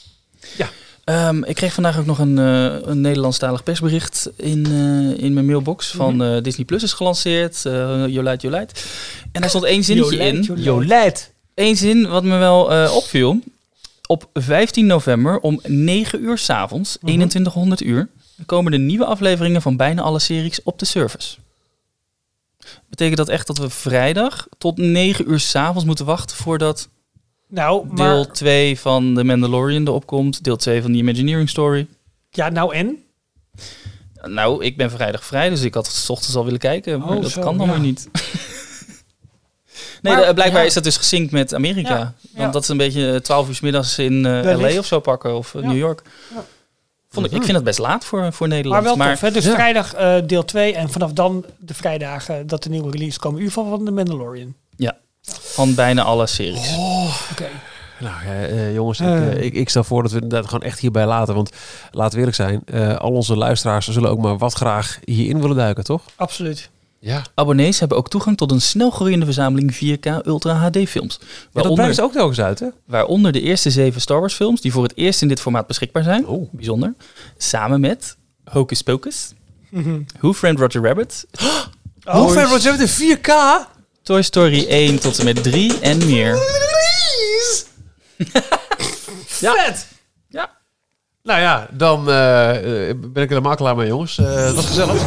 Ehm, ik kreeg vandaag ook nog een, eh, een Nederlandstalig persbericht in, eh, in mijn mailbox. Van Mhm. eh, Disney Plus is gelanceerd. Jolijt, Jolijt. En daar stond één zinnetje Jolijt, in. Jolijt. Jolijt. Eén zin wat me wel eh, opviel. Op 15 november om 9 uur s'avonds, Mhm. 2100 uur, komen de nieuwe afleveringen van bijna alle series op de service. Betekent dat echt dat we vrijdag tot 9 uur s'avonds moeten wachten voordat Nou, maar... deel 2 van The Mandalorian erop komt, deel 2 van The Imagineering Story? Ja, nou en? Nou, ik ben vrijdag vrij, dus ik had 's ochtends al willen kijken, maar Oh, dat zo, kan dan ja. weer niet. Nee, Maar- de- blijkbaar ja. is dat dus gezinkt met Amerika. Ja, ja. Want dat ze een beetje 12 uur 's middags in eh. LA of zo pakken. Of eh, Ja. New York. Vond ik, ik vind het best laat voor, voor Nederland. Maar wel tof, hè? Dus ja. vrijdag eh, deel 2 en vanaf dan de vrijdagen dat de nieuwe release komen. In ieder geval van The Mandalorian. Van bijna alle series. Oké. Nou ja, eh, jongens, ik, Eh. eh, ik, ik stel voor dat we inderdaad gewoon echt hierbij laten. Want laten we eerlijk zijn, eh, al onze luisteraars zullen ook maar wat graag hierin willen duiken, toch? Absoluut. Ja, Abonnees hebben ook toegang tot een snel groeiende verzameling 4K Ultra HD films. ja dat ze ook telkens uit, hè? waaronder de eerste zeven Star Wars films die voor het eerst in dit formaat beschikbaar zijn. Oh. Bijzonder. Samen met Hocus Pocus, Mhm. Who Framed Roger Rabbit, Oh, Hoe ver wordt het in 4K? Toy Story 1 tot en met 3 en meer. Vet! Ja. Nou ja, dan eh, eh, ben ik er helemaal klaar mee, jongens. Eh, het was gezellig.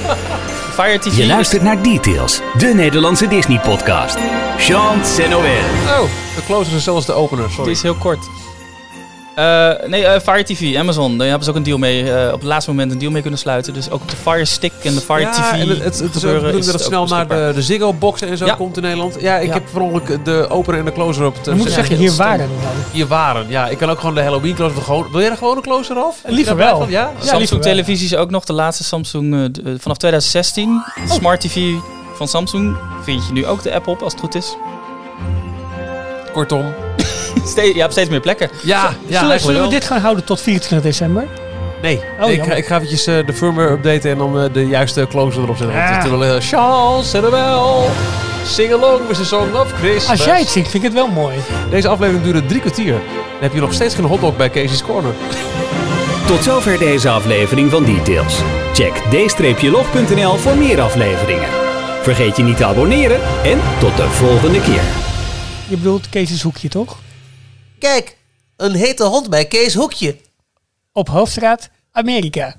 Fire TV. Je luistert naar Details, de Nederlandse Disney-podcast. Jean Noël. Oh, de closer is zelfs de opener, Het sorry. is heel kort. Eh, nee, eh, Fire TV, Amazon. Daar hebben ze ook een deal mee. eh, op het laatste moment een deal mee kunnen sluiten. Dus ook op de Fire Stick en de Fire ja, TV. en het, het, het is ook dat het snel naar de, de Ziggo-boxen en zo Ja. komt in Nederland. Ja, ik Ja. heb per ongeluk de opener en de closer op het... Je moet zeggen, hier waren. Hier waren. Ja, ik kan ook gewoon de Halloween closer er gewoon... Wil jij er gewoon een closer af? Liever wel. van? Ja? Ja, liever Samsung wel. televisies ook nog. De laatste Samsung vanaf 2016. Smart TV van Samsung. Vind je nu ook de app op als het goed is. Kortom. Ste je hebt steeds meer plekken. Ja, ja zullen, zullen we dit gaan houden tot 24 december? Nee, Oh, ik, ga, ik ga eventjes eh, de firmware updaten en dan eh, de juiste closer erop zetten. Want het is wel heel Charles en wel. Sing along with the song of Christmas. Als jij het zingt, vind ik het wel mooi. Deze aflevering duurde drie kwartier. Dan heb je nog steeds geen hotdog bij Casey's Corner. Tot zover deze aflevering van Details. Check d-log.nl voor meer afleveringen. Vergeet je niet te abonneren en tot de volgende keer. Je bedoelt Kees's Hoekje, toch? Kijk, een hete hond bij Kees Hoekje. Op Hoofdstraat, Amerika.